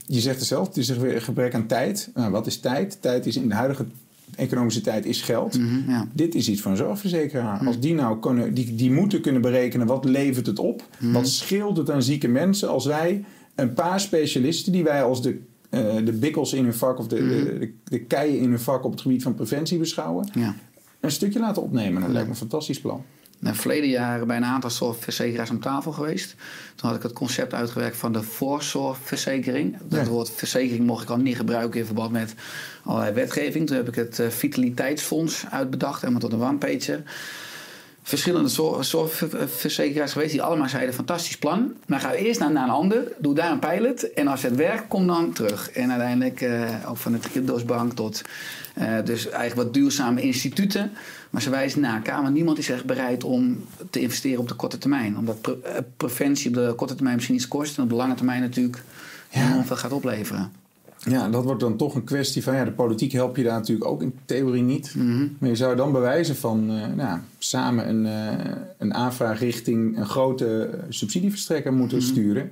B: je zegt het zelf, het is een gebrek aan tijd. Nou, wat is tijd? Tijd is in de huidige economische tijd is geld.
D: Mhm, ja.
B: Dit is iets van een zorgverzekeraar. Als die nou kunnen, die, die moeten kunnen berekenen wat levert het op,
D: Mhm.
B: wat scheelt het aan zieke mensen als wij een paar specialisten die wij als de, eh, de bikkels in hun vak of de,
D: Mhm.
B: de, de, de keien in hun vak op het gebied van preventie beschouwen,
D: Ja.
B: een stukje laten opnemen. Dat lijkt me een fantastisch plan.
D: Nou, verleden jaar bij een aantal zorgverzekeraars om tafel geweest. Toen had ik het concept uitgewerkt van de voorzorgverzekering. Dat
B: Ja.
D: woord verzekering mocht ik al niet gebruiken in verband met allerlei wetgeving. Toen heb ik het eh, Vitaliteitsfonds uitbedacht, helemaal tot een one-pager. Verschillende zor- zorgverzekeraars geweest die allemaal zeiden: fantastisch plan. Maar ga eerst naar, naar een ander, doe daar een pilot. En als het werkt, kom dan terug. En uiteindelijk eh, ook van de Triodos-bank tot eh, dus eigenlijk wat duurzame instituten. Maar ze wijzen naar want niemand is echt bereid om te investeren op de korte termijn. Omdat pre- eh, preventie op de korte termijn misschien iets kost en op de lange termijn natuurlijk
B: Ja.
D: veel gaat opleveren.
B: Ja, dat wordt dan toch een kwestie van... Ja, de politiek helpt je daar natuurlijk ook in theorie niet. Maar je zou dan bewijzen van... eh, nou, samen een, eh, een aanvraag richting een grote subsidieverstrekker moeten sturen.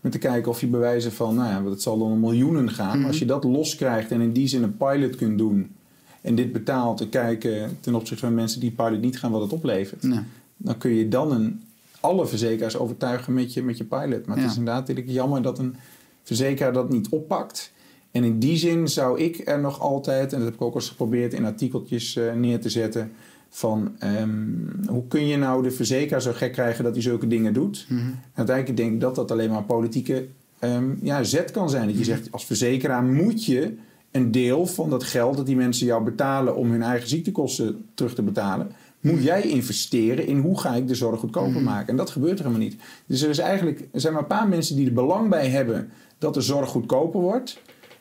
B: Met te kijken of je bewijzen van... Nou ja, het zal dan om miljoenen gaan. Maar als je dat loskrijgt en in die zin een pilot kunt doen... en dit betaalt te kijken ten opzichte van mensen die pilot niet gaan... wat het oplevert. Dan kun je dan een, alle verzekeraars overtuigen met je, met je pilot. Maar het is inderdaad natuurlijk jammer dat een verzekeraar dat niet oppakt. En in die zin zou ik er nog altijd, en dat heb ik ook al eens geprobeerd in artikeltjes eh, neer te zetten, van ehm, hoe kun je nou de verzekeraar zo gek krijgen dat hij zulke dingen doet? En uiteindelijk denk ik dat dat alleen maar politieke ehm, ja, zet kan zijn. Dat je zegt, als verzekeraar moet je een deel van dat geld dat die mensen jou betalen om hun eigen ziektekosten terug te betalen, moet jij investeren in hoe ga ik de zorg goedkoper maken. En dat gebeurt er helemaal niet. Dus er, is eigenlijk, er zijn maar een paar mensen die er belang bij hebben dat de zorg goedkoper wordt.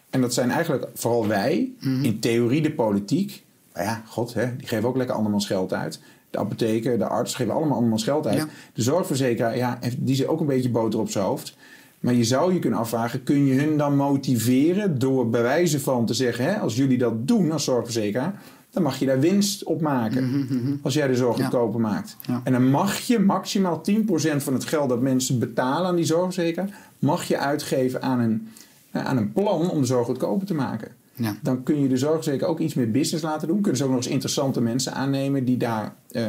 B: En dat zijn eigenlijk vooral wij, in theorie de politiek. Maar ja, god, hè, die geven ook lekker andermans geld uit. De apotheken, de arts geven allemaal andermans geld uit.
D: Ja.
B: De zorgverzekeraar, ja, die zit ook een beetje boter op zijn hoofd. Maar je zou je kunnen afvragen, kun je hun dan motiveren door bij wijze van te zeggen, hè, als jullie dat doen als zorgverzekeraar, dan mag je daar winst op maken. Als jij de zorg
D: Mhm, Ja.
B: goedkoper maakt.
D: Ja.
B: En dan mag je maximaal 10% van het geld dat mensen betalen aan die zorgverzekeraar, mag je uitgeven aan een, eh, aan een plan om de zorg goedkoper te maken.
D: Ja.
B: Dan kun je de zorgverzekeraar ook iets meer business laten doen. Kunnen ze ook nog eens interessante mensen aannemen die daar eh,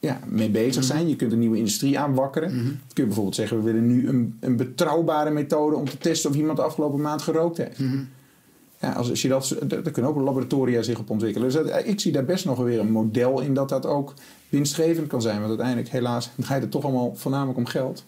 B: ja, mee bezig zijn. Je kunt een nieuwe industrie aanwakkeren. Dan kun je bijvoorbeeld zeggen, we willen nu een, een betrouwbare methode om te testen of iemand de afgelopen maand gerookt heeft. Ja, als, als je dat, daar daar kunnen ook laboratoria zich op ontwikkelen. Dus dat- ik zie daar best nog weer een model in dat dat ook winstgevend kan zijn. Want uiteindelijk, helaas, draait het toch allemaal voornamelijk om geld.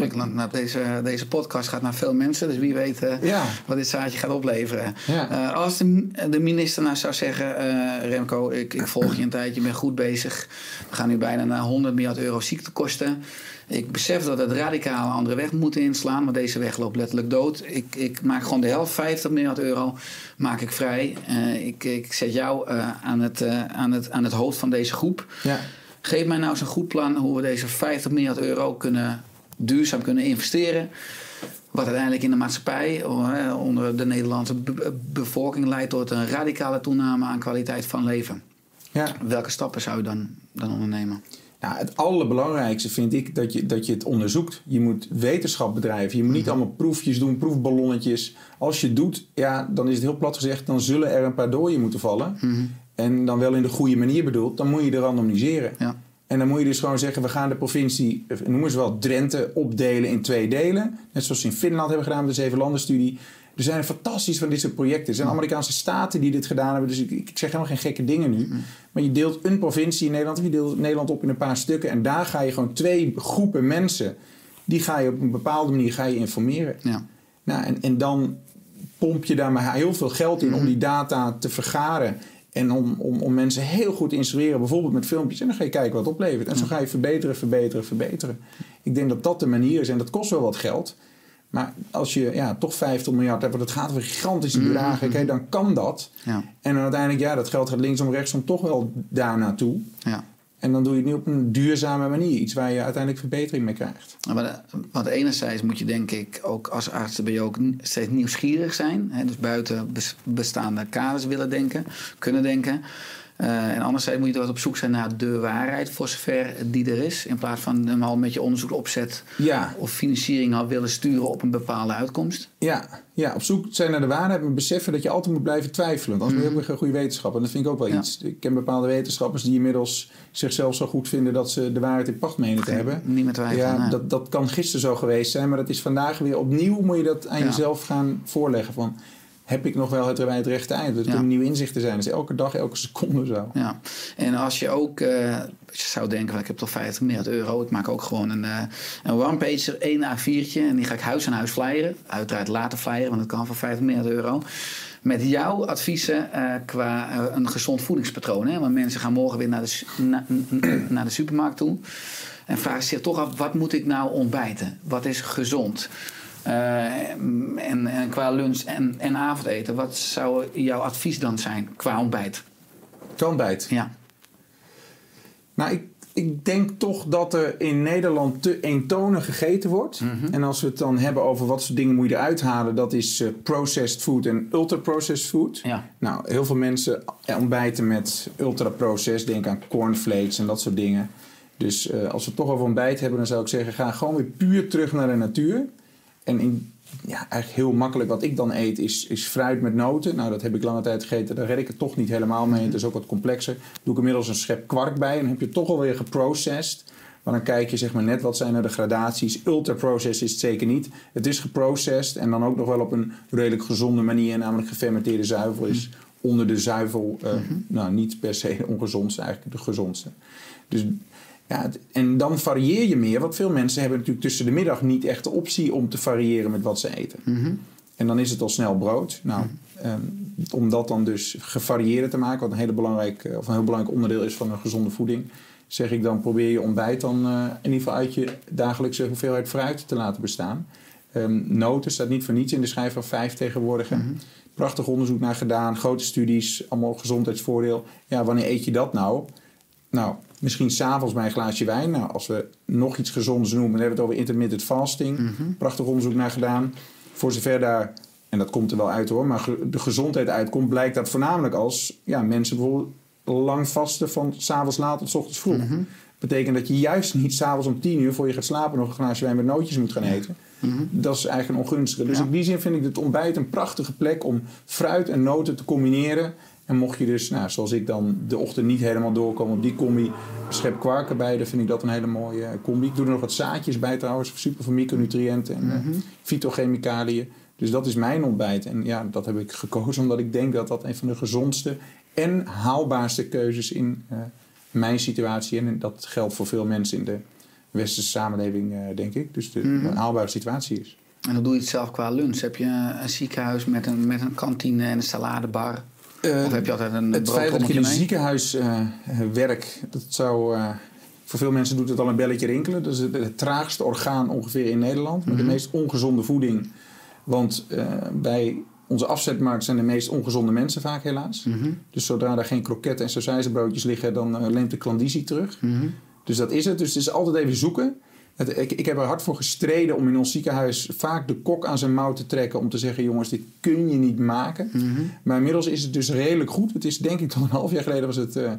D: Prikkelend. Nou, deze, deze podcast gaat naar veel mensen, dus wie weet eh,
B: Ja.
D: wat dit zaadje gaat opleveren.
B: Ja.
D: Eh, als de, de minister nou zou zeggen: eh, Remco, ik, ik volg je een tijdje, je bent goed bezig. We gaan nu bijna naar 100 miljard euro ziektekosten. Ik besef dat het radicaal een andere weg moet inslaan, want deze weg loopt letterlijk dood. Ik, ik maak gewoon de helft, 50 miljard euro, maak ik vrij. Ik, ik zet jou aan, het, aan, het, aan het hoofd van deze groep.
B: Ja.
D: Geef mij nou eens een goed plan hoe we deze 50 miljard euro kunnen duurzaam kunnen investeren. Wat uiteindelijk in de maatschappij, eh, onder de Nederlandse be- bevolking, leidt tot een radicale toename aan kwaliteit van leven.
B: Ja.
D: Welke stappen zou je dan, dan ondernemen?
B: Nou, het allerbelangrijkste vind ik dat je, dat je het onderzoekt. Je moet wetenschap bedrijven. Je moet niet allemaal proefjes doen, proefballonnetjes. Als je het doet, ja, dan is het heel plat gezegd... dan zullen er een paar dooien moeten vallen. En dan wel in de goede manier bedoeld. Dan moet je er randomiseren.
D: Ja.
B: En dan moet je dus gewoon zeggen... we gaan de provincie, eh, noemen ze wel Drenthe, opdelen in twee delen. Net zoals ze in Finland hebben gedaan met de Zevenlandenstudie. Er zijn fantastisch van dit soort projecten. Er zijn Amerikaanse staten die dit gedaan hebben. Dus ik, ik zeg helemaal geen gekke dingen nu. Maar je deelt een provincie in Nederland... of je deelt Nederland op in een paar stukken. En daar ga je gewoon twee groepen mensen... die ga je op een bepaalde manier ga je informeren.
D: Ja.
B: Nou, en, en dan pomp je daar maar heel veel geld in om die data te vergaren. En om, om, om mensen heel goed te instrueren, bijvoorbeeld met filmpjes. En dan ga je kijken wat het oplevert. En zo ga je verbeteren, verbeteren, verbeteren. Ik denk dat dat de manier is. En dat kost wel wat geld. Maar als je ja, toch 50 miljard hebt, want het gaat over gigantische bedragen, oké, dan kan dat.
D: Ja.
B: En dan uiteindelijk, ja, dat geld gaat linksom, rechtsom toch wel daar naartoe.
D: Ja.
B: En dan doe je het nu op een duurzame manier. Iets waar je uiteindelijk verbetering mee krijgt.
D: Maar, want enerzijds moet je denk ik ook als arts ben je ook steeds nieuwsgierig zijn. Hè? Dus buiten bes- bestaande kaders willen denken, kunnen denken. Eh, en anderzijds moet je wat op zoek zijn naar de waarheid, voor zover die er is. In plaats van hem al met je onderzoek opzet
B: Ja.
D: of financiering al willen sturen op een bepaalde uitkomst.
B: Ja, ja, op zoek zijn naar de waarheid, maar beseffen dat je altijd moet blijven twijfelen. Want anders ben je ook weer geen goede wetenschapper. En dat vind ik ook wel
D: Ja.
B: iets. Ik ken bepaalde wetenschappers die inmiddels zichzelf zo goed vinden dat ze de waarheid in pacht menen te hebben.
D: Niet meer twijfelen.
B: Ja,
D: nee.
B: dat, dat kan gisteren zo geweest zijn, maar dat is vandaag weer opnieuw moet je dat aan
D: Ja.
B: jezelf gaan voorleggen. Van, heb ik nog wel het, het rechte eind? Dat
D: Ja.
B: kunnen nieuwe inzichten zijn. Is elke dag, elke seconde zo.
D: Ja, en als je ook eh, je zou denken, van, ik heb toch 50 miljard euro. Ik maak ook gewoon een, eh een one-pager, één A4'tje. En die ga ik huis aan huis flyeren. Uiteraard later flyeren, want dat kan voor 50 miljard euro. Met jouw adviezen eh, qua een gezond voedingspatroon. Hè? Want mensen gaan morgen weer naar de, na- naar de supermarkt toe. En vragen zich toch af, wat moet ik nou ontbijten? Wat is gezond? Eh, en, en qua lunch en, en avondeten, wat zou jouw advies dan zijn qua ontbijt?
B: Kan bijt.
D: Ja.
B: Nou, ik, ik denk toch dat er in Nederland te eentonig gegeten wordt.
D: Mhm.
B: En als we het dan hebben over wat soort dingen moet je eruit halen, dat is eh, processed food en ultra-processed food.
D: Ja.
B: Nou, heel veel mensen eh, ontbijten met ultra-processed. Denk aan cornflakes en dat soort dingen. Dus als we het toch over ontbijt hebben, dan zou ik zeggen: ga gewoon weer puur terug naar de natuur. En ja, eigenlijk heel makkelijk wat ik dan eet is, is fruit met noten. Nou, dat heb ik lange tijd gegeten. Daar red ik het toch niet helemaal mee. Het is ook wat complexer. Doe ik inmiddels een schep kwark bij. En dan heb je het toch alweer geprocessed. Maar dan kijk je zeg maar net wat zijn er de gradaties. Ultra-processed is het zeker niet. Het is geprocessed en dan ook nog wel op een redelijk gezonde manier. Namelijk gefermenteerde zuivel is onder de zuivel eh, nou, niet per se ongezondste, eigenlijk de gezondste. Dus ja, het- en dan varieer je meer. Want veel mensen hebben natuurlijk tussen de middag niet echt de optie om te variëren met wat ze eten. En dan is het al snel brood. Nou, ehm, om dat dan dus gevarieerd te maken, wat een, hele belangrijk, of een heel belangrijk onderdeel is van een gezonde voeding, zeg ik dan probeer je ontbijt dan eh, in ieder geval uit je dagelijkse hoeveelheid fruit te laten bestaan. Ehm, noten staat niet voor niets in de schijf van vijf tegenwoordig. hè. Prachtig onderzoek naar gedaan, grote studies, allemaal gezondheidsvoordeel. Ja, wanneer eet je dat nou? Nou, misschien s'avonds bij een glaasje wijn. Nou, als we nog iets gezonders noemen, dan hebben we het over intermittent fasting. Prachtig onderzoek naar gedaan. Voor zover daar, en dat komt er wel uit hoor, maar de gezondheid uitkomt, blijkt dat voornamelijk als ja, mensen bijvoorbeeld lang vasten van s'avonds laat tot 's ochtends vroeg. Betekent dat je juist niet s'avonds om tien uur voor je gaat slapen nog een glaasje wijn met nootjes moet gaan eten. Dat is eigenlijk een ongunstige. Dus
D: Ja.
B: in die zin vind ik het ontbijt een prachtige plek om fruit en noten te combineren. En mocht je dus, nou, zoals ik dan de ochtend niet helemaal doorkomen op die combi, schep kwark erbij, dan vind ik dat een hele mooie combi. Ik doe er nog wat zaadjes bij trouwens, super voor micronutriënten en fytochemicaliën. Dus dat is mijn ontbijt. En ja, dat heb ik gekozen omdat ik denk dat dat een van de gezondste en haalbaarste keuzes in eh, mijn situatie en dat geldt voor veel mensen in de westerse samenleving, eh, denk ik. Dus de, een haalbare situatie is.
D: En dan doe je het zelf qua lunch. Heb je een ziekenhuis met een, met een kantine en een saladebar? Of heb je altijd een
B: Het feit dat
D: broodrommeltje
B: in een ziekenhuis eh, eh, werk, dat zou. eh, voor veel mensen doet het al een belletje rinkelen. Dat is het, het traagste orgaan ongeveer in Nederland. Met de meest ongezonde voeding. Want eh, bij onze afzetmarkt zijn de meest ongezonde mensen vaak helaas. Dus zodra er geen kroketten en sausijzenbroodjes liggen, dan eh, neemt de klandizie terug. Dus dat is het. Dus het is altijd even zoeken. Het, ik, ik heb er hard voor gestreden om in ons ziekenhuis vaak de kok aan zijn mouw te trekken. Om te zeggen, jongens, dit kun je niet maken. Maar inmiddels is het dus redelijk goed. Het is denk ik tot een half jaar geleden was het eh,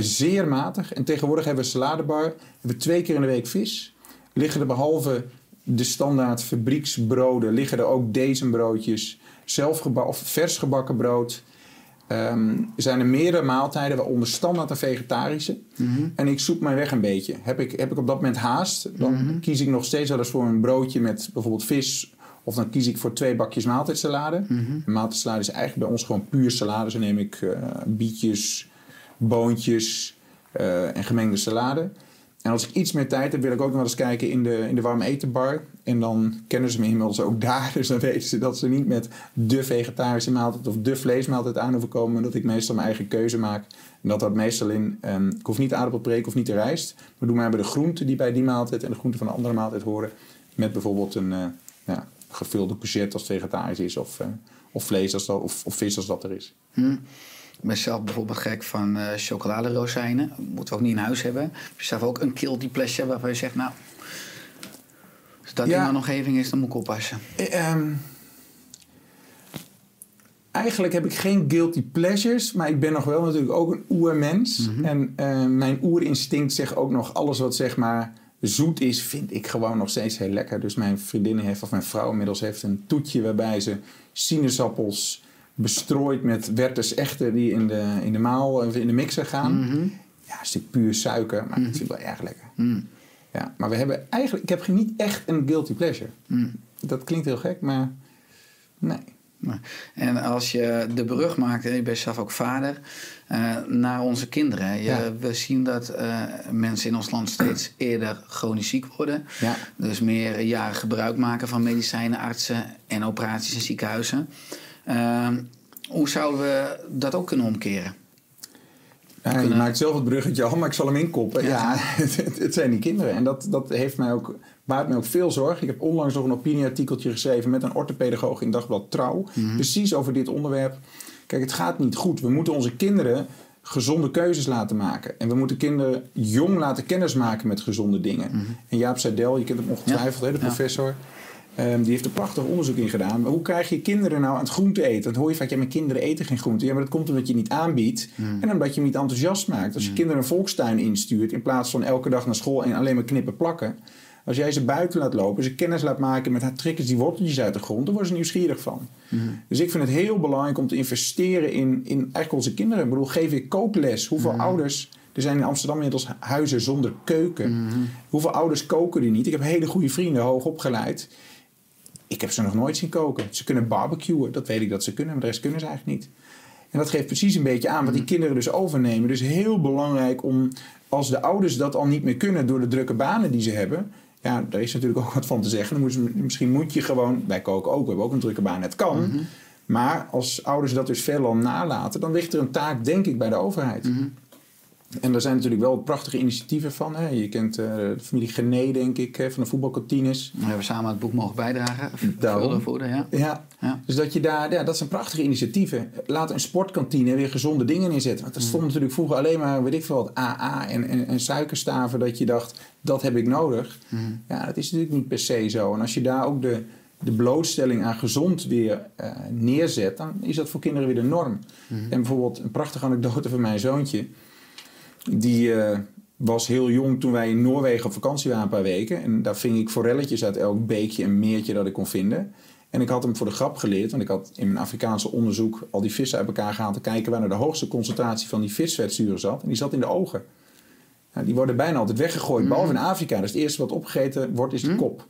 B: zeer matig. En tegenwoordig hebben we een saladebar. Hebben we twee keer in de week vis. Liggen er behalve de standaard fabrieksbroden, liggen er ook deze broodjes. Zelfgeba- of vers gebakken brood. Ehm, er zijn er meerdere maaltijden, waaronder standaard en vegetarische. En ik zoek mijn weg een beetje. Heb ik, heb ik op dat moment haast, dan kies ik nog steeds wel eens voor een broodje met bijvoorbeeld vis. Of dan kies ik voor twee bakjes maaltijdsalade. Een maaltijdsalade is eigenlijk bij ons gewoon puur salade. Dus dan neem ik eh, bietjes, boontjes eh, en gemengde salade. En als ik iets meer tijd heb, wil ik ook nog eens kijken in de, in de warme etenbar. En dan kennen ze me inmiddels ook daar. Dus dan weten ze dat ze niet met de vegetarische maaltijd of de vleesmaaltijd aan hoeven komen. Dat ik meestal mijn eigen keuze maak. En dat houdt meestal in, ehm, ik hoef niet de aardappelpreek of niet de rijst. Maar doe maar bij de groenten die bij die maaltijd en de groenten van een andere maaltijd horen. Met bijvoorbeeld een eh, ja, gevulde courgette als het vegetarisch is. Of, eh, of vlees als dat, of, of vis als dat er is.
D: Ik ben zelf bijvoorbeeld gek van eh chocoladerozijnen. Moeten we ook niet in huis hebben. Heb je zelf ook een guilty pleasure waarvan je zegt... nou, als dat
B: Ja.
D: in mijn omgeving is, dan moet ik oppassen.
B: Eh, ehm, eigenlijk heb ik geen guilty pleasures, maar ik ben nog wel natuurlijk ook een oermens. En eh, mijn oerinstinct zegt ook nog alles wat zeg maar zoet is, vind ik gewoon nog steeds heel lekker. Dus mijn vriendin heeft, of mijn vrouw inmiddels heeft een toetje waarbij ze sinaasappels bestrooid met Werther's echte die in de, in de maal, of in de mixer gaan. Ja, een stuk puur suiker, maar dat vind ik wel erg lekker. Ja, maar we hebben eigenlijk, ik heb niet echt een guilty pleasure. Dat klinkt heel gek, maar nee.
D: En als je de brug maakt, en je bent zelf ook vader, eh, naar onze kinderen. Je,
B: Ja.
D: We zien dat eh, mensen in ons land steeds eerder chronisch ziek worden.
B: Ja.
D: Dus meer jaren gebruik maken van medicijnen, artsen en operaties in ziekenhuizen. Eh, hoe zouden we dat ook kunnen omkeren?
B: Ja, je maakt zelf het bruggetje al, maar ik zal hem inkoppen. Ja, het, het zijn die kinderen. En dat, dat heeft mij ook, baart mij ook veel zorg. Ik heb onlangs nog een opinieartikeltje geschreven met een orthopedagoog in Dagblad Trouw. Precies over dit onderwerp. Kijk, het gaat niet goed. We moeten onze kinderen gezonde keuzes laten maken. En we moeten kinderen jong laten kennismaken met gezonde dingen. En Jaap Seidel, je kent hem ongetwijfeld, hè, de
D: Mhm. Ja.
B: Ehm, die heeft er prachtig onderzoek in gedaan. Maar hoe krijg je kinderen nou aan het groente eten? Want hoor je vaak, ja, mijn kinderen eten geen groente. Ja, maar dat komt omdat je niet aanbiedt.
D: Mhm.
B: En omdat je hem niet enthousiast maakt. Als je kinderen een volkstuin instuurt... in plaats van elke dag naar school en alleen maar knippen plakken... Als jij ze buiten laat lopen, ze kennis laat maken met haar trekken die worteltjes uit de grond, dan worden ze nieuwsgierig van. Dus ik vind het heel belangrijk om te investeren in, in eigenlijk onze kinderen. Ik bedoel, geef ik kookles. Hoeveel ouders. Er zijn in Amsterdam inmiddels huizen zonder keuken. Hoeveel ouders koken die niet? Ik heb hele goede vrienden, hoog opgeleid. Ik heb ze nog nooit zien koken. Ze kunnen barbecuen, dat weet ik dat ze kunnen, maar de rest kunnen ze eigenlijk niet. En dat geeft precies een beetje aan wat die kinderen dus overnemen. Dus heel belangrijk om, als de ouders dat al niet meer kunnen door de drukke banen die ze hebben. Ja, daar is natuurlijk ook wat van te zeggen. Dan moeten ze, misschien moet je gewoon, wij koken ook, we hebben ook een drukke baan, het kan. Maar als ouders dat dus veelal nalaten, dan ligt er een taak, denk ik, bij de overheid. En daar zijn natuurlijk wel prachtige initiatieven van. Hè. Je kent eh, de familie Gené, denk ik, hè, van de voetbalkantines.
D: We hebben samen het boek mogen bijdragen.
B: Daarom.
D: Voeden, ja.
B: Ja.
D: Ja.
B: Dus dat je daar, ja, dat zijn prachtige initiatieven. Laat een sportkantine weer gezonde dingen inzetten. Want er stond natuurlijk vroeger alleen maar, weet ik veel wat, AA en, en, en suikerstaven. Dat je dacht, dat heb ik nodig. Ja, dat is natuurlijk niet per se zo. En als je daar ook de, de blootstelling aan gezond weer eh, neerzet, dan is dat voor kinderen weer de norm. En bijvoorbeeld een prachtige anekdote van mijn zoontje. Die eh, was heel jong toen wij in Noorwegen op vakantie waren een paar weken. En daar ving ik forelletjes uit elk beekje en meertje dat ik kon vinden. En ik had hem voor de grap geleerd, want ik had in mijn Afrikaanse onderzoek al die vissen uit elkaar gehaald te kijken waar nou de hoogste concentratie van die visvetzuren zat. En die zat in de ogen. Nou, die worden bijna altijd weggegooid, behalve in Afrika. Dus het eerste wat opgegeten wordt is de kop.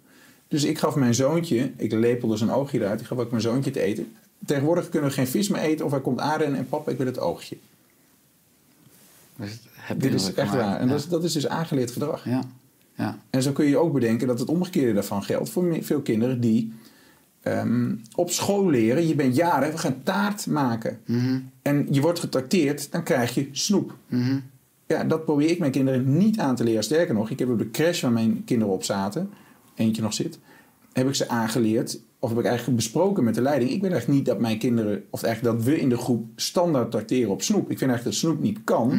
B: Dus ik gaf mijn zoontje, ik lepelde zijn oogje eruit, ik gaf ook mijn zoontje te eten. Tegenwoordig kunnen we geen vis meer eten of hij komt aanrennen en papa, ik wil het oogje.
D: Heb
B: Dit is echt waar. En
D: ja.
B: dat, is, dat is dus aangeleerd gedrag.
D: Ja. ja.
B: En zo kun je ook bedenken dat het omgekeerde daarvan geldt voor veel kinderen die ehm, op school leren. Je bent jaren, we gaan taart maken. En je wordt getrakteerd, dan krijg je snoep. Ja, dat probeer ik mijn kinderen niet aan te leren. Sterker nog, ik heb op de crash waar mijn kinderen op zaten, eentje nog zit, heb ik ze aangeleerd, of heb ik eigenlijk besproken met de leiding. Ik wil eigenlijk niet dat mijn kinderen, of eigenlijk dat we in de groep standaard trakteren op snoep. Ik vind eigenlijk dat snoep niet kan.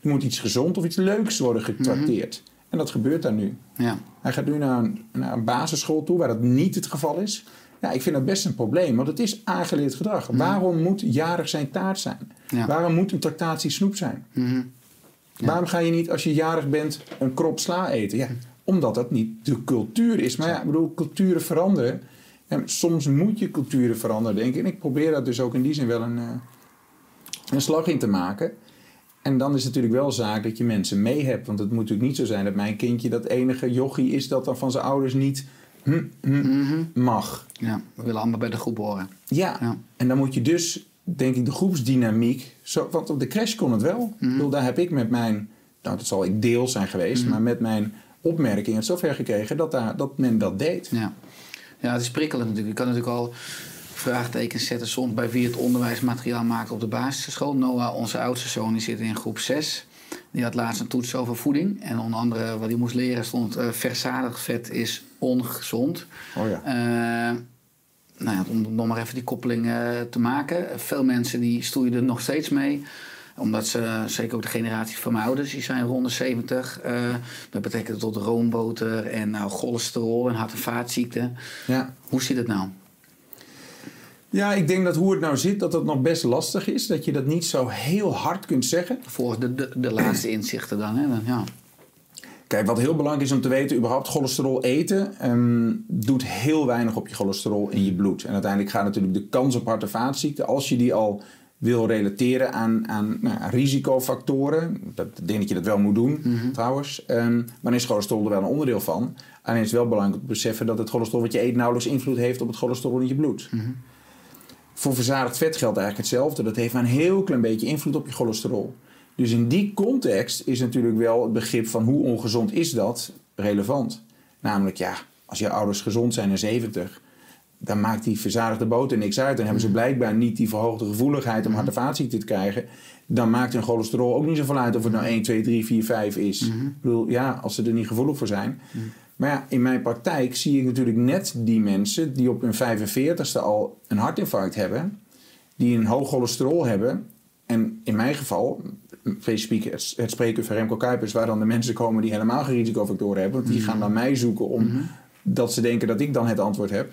B: Er moet iets gezond of iets leuks worden getrakteerd. En dat gebeurt daar nu.
D: ja.
B: Hij gaat nu naar een, naar een basisschool toe waar dat niet het geval is. Ja, ik vind dat best een probleem, want het is aangeleerd gedrag. Waarom moet jarig zijn taart zijn?
D: Ja.
B: Waarom moet een tractatie snoep zijn? Waarom ga je niet als je jarig bent een krop sla eten? Ja, omdat dat niet de cultuur is. Maar ja, ik bedoel, culturen veranderen. Soms moet je culturen veranderen, denk ik. En ik probeer dat dus ook in die zin wel een, eh, een slag in te maken. En dan is het natuurlijk wel zaak dat je mensen mee hebt. Want het moet natuurlijk niet zo zijn dat mijn kindje dat enige jochie is dat dan van zijn ouders niet hm, hm, mag.
D: ja. We willen allemaal bij de groep horen.
B: Ja.
D: Ja.
B: en dan moet je dus, denk ik, de groepsdynamiek. Zo, want op de crash kon het wel. Ik bedoel, daar heb ik met mijn, nou dat zal ik deels zijn geweest, maar met mijn opmerking het zover gekregen dat, daar, dat men dat deed.
D: Ja. Ja, het is prikkelend natuurlijk. Je kan natuurlijk al vraagtekens zetten soms bij wie het onderwijsmateriaal maakt op de basisschool. Noah, onze oudste zoon, die zit in groep 6. Die had laatst een toets over voeding. En onder andere wat hij moest leren stond... eh verzadigd vet is ongezond.
B: Oh ja.
D: Eh, nou ja, om nog maar even die koppeling eh, te maken. Veel mensen die stoeien er nog steeds mee omdat ze, zeker ook de generatie van mijn ouders, die zijn rond de 70. eh, dat betekent tot roomboter en nou, cholesterol en hart- en vaatziekten.
B: Ja.
D: Hoe zit het nou?
B: ja, ik denk dat hoe het nou zit, dat het nog best lastig is. Dat je dat niet zo heel hard kunt zeggen.
D: Volgens de, de, de laatste inzichten dan. Hè? ja.
B: Kijk, wat heel belangrijk is om te weten, überhaupt cholesterol eten ehm, doet heel weinig op je cholesterol in je bloed. En uiteindelijk gaat natuurlijk de kans op hart- en vaatziekten, als je die al wil relateren aan, aan nou, aan risicofactoren, dat ik denk dat je dat wel moet doen trouwens, ehm, maar dan is cholesterol er wel een onderdeel van. Alleen is het wel belangrijk om te beseffen dat het cholesterol wat je eet nauwelijks invloed heeft op het cholesterol in je bloed. Voor verzadigd vet geldt eigenlijk hetzelfde. Dat heeft maar een heel klein beetje invloed op je cholesterol. Dus in die context is natuurlijk wel het begrip van hoe ongezond is dat relevant. Namelijk, ja, als je ouders gezond zijn en 70, dan maakt die verzadigde boter niks uit. Dan hebben ze blijkbaar niet die verhoogde gevoeligheid om hart- en vaatziekten te krijgen. Dan maakt hun cholesterol ook niet zoveel uit of het nou 1, 2, 3, 4, 5 is. Ik bedoel, ja, als ze er niet gevoelig voor zijn. Maar ja, in mijn praktijk zie ik natuurlijk net die mensen die op hun 45ste al een hartinfarct hebben, die een hoog cholesterol hebben. En in mijn geval, specifiek het, het spreekuur van Remco Kuipers... waar dan de mensen komen die helemaal geen risicofactoren hebben... want die gaan naar mij zoeken om dat ze denken dat ik dan het antwoord heb...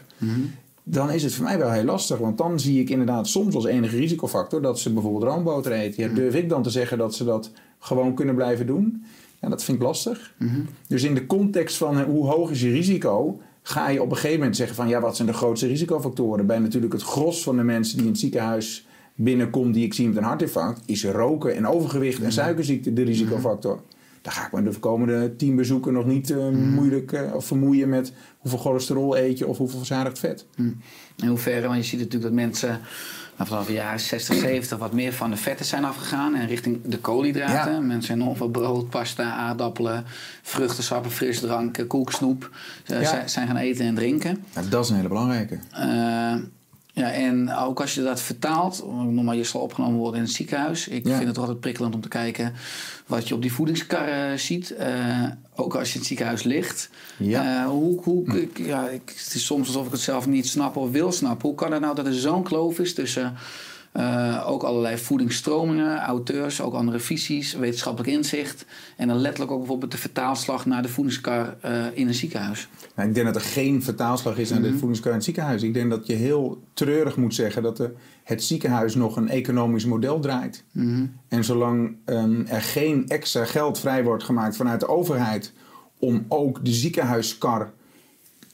B: dan is het voor mij wel heel lastig. Want dan zie ik inderdaad soms als enige risicofactor... dat ze bijvoorbeeld roomboter eten. Ja, durf ik dan te zeggen dat ze dat gewoon kunnen blijven doen? Ja, dat vind ik lastig. Dus in de context van eh, hoe hoog is je risico... ga je op een gegeven moment zeggen van... ja, wat zijn de grootste risicofactoren? Bij natuurlijk het gros van de mensen die in het ziekenhuis binnenkomt... die ik zie met een hartinfarct... is roken en overgewicht en suikerziekte de risicofactor. Daar ga ik me de komende tien bezoeken nog niet eh, moeilijk eh, of vermoeien met hoeveel cholesterol eet je of hoeveel verzadigd vet.
D: In hoeverre, want je ziet natuurlijk dat mensen vanaf de jaren 60, 70 wat meer van de vetten zijn afgegaan en richting de koolhydraten.
B: Ja.
D: Mensen nog wat brood, pasta, aardappelen, vruchtensappen, frisdrank, koeksnoep eh,
B: Ja.
D: zijn- zijn gaan eten en drinken.
B: Ja, dat is een hele belangrijke.
D: Ja, en ook als je dat vertaalt, nog maar je zal opgenomen worden in het ziekenhuis. Ik
B: Ja.
D: vind het altijd prikkelend om te kijken wat je op die voedingskarren ziet. Eh, ook als je in het ziekenhuis ligt.
B: Ja.
D: Eh, hoe, hoe, ik, ja, ik, het is soms alsof ik het zelf niet snap of wil snappen. Hoe kan het nou dat er zo'n kloof is tussen eh, ook allerlei voedingsstromingen, auteurs, ook andere visies, wetenschappelijk inzicht. En dan letterlijk ook bijvoorbeeld de vertaalslag naar de voedingskar eh, in een ziekenhuis.
B: Nou, ik denk dat er geen vertaalslag is naar de voedingskar in het ziekenhuis. Ik denk dat je heel treurig moet zeggen dat de, het ziekenhuis nog een economisch model draait. En zolang ehm, er geen extra geld vrij wordt gemaakt vanuit de overheid om ook de ziekenhuiskar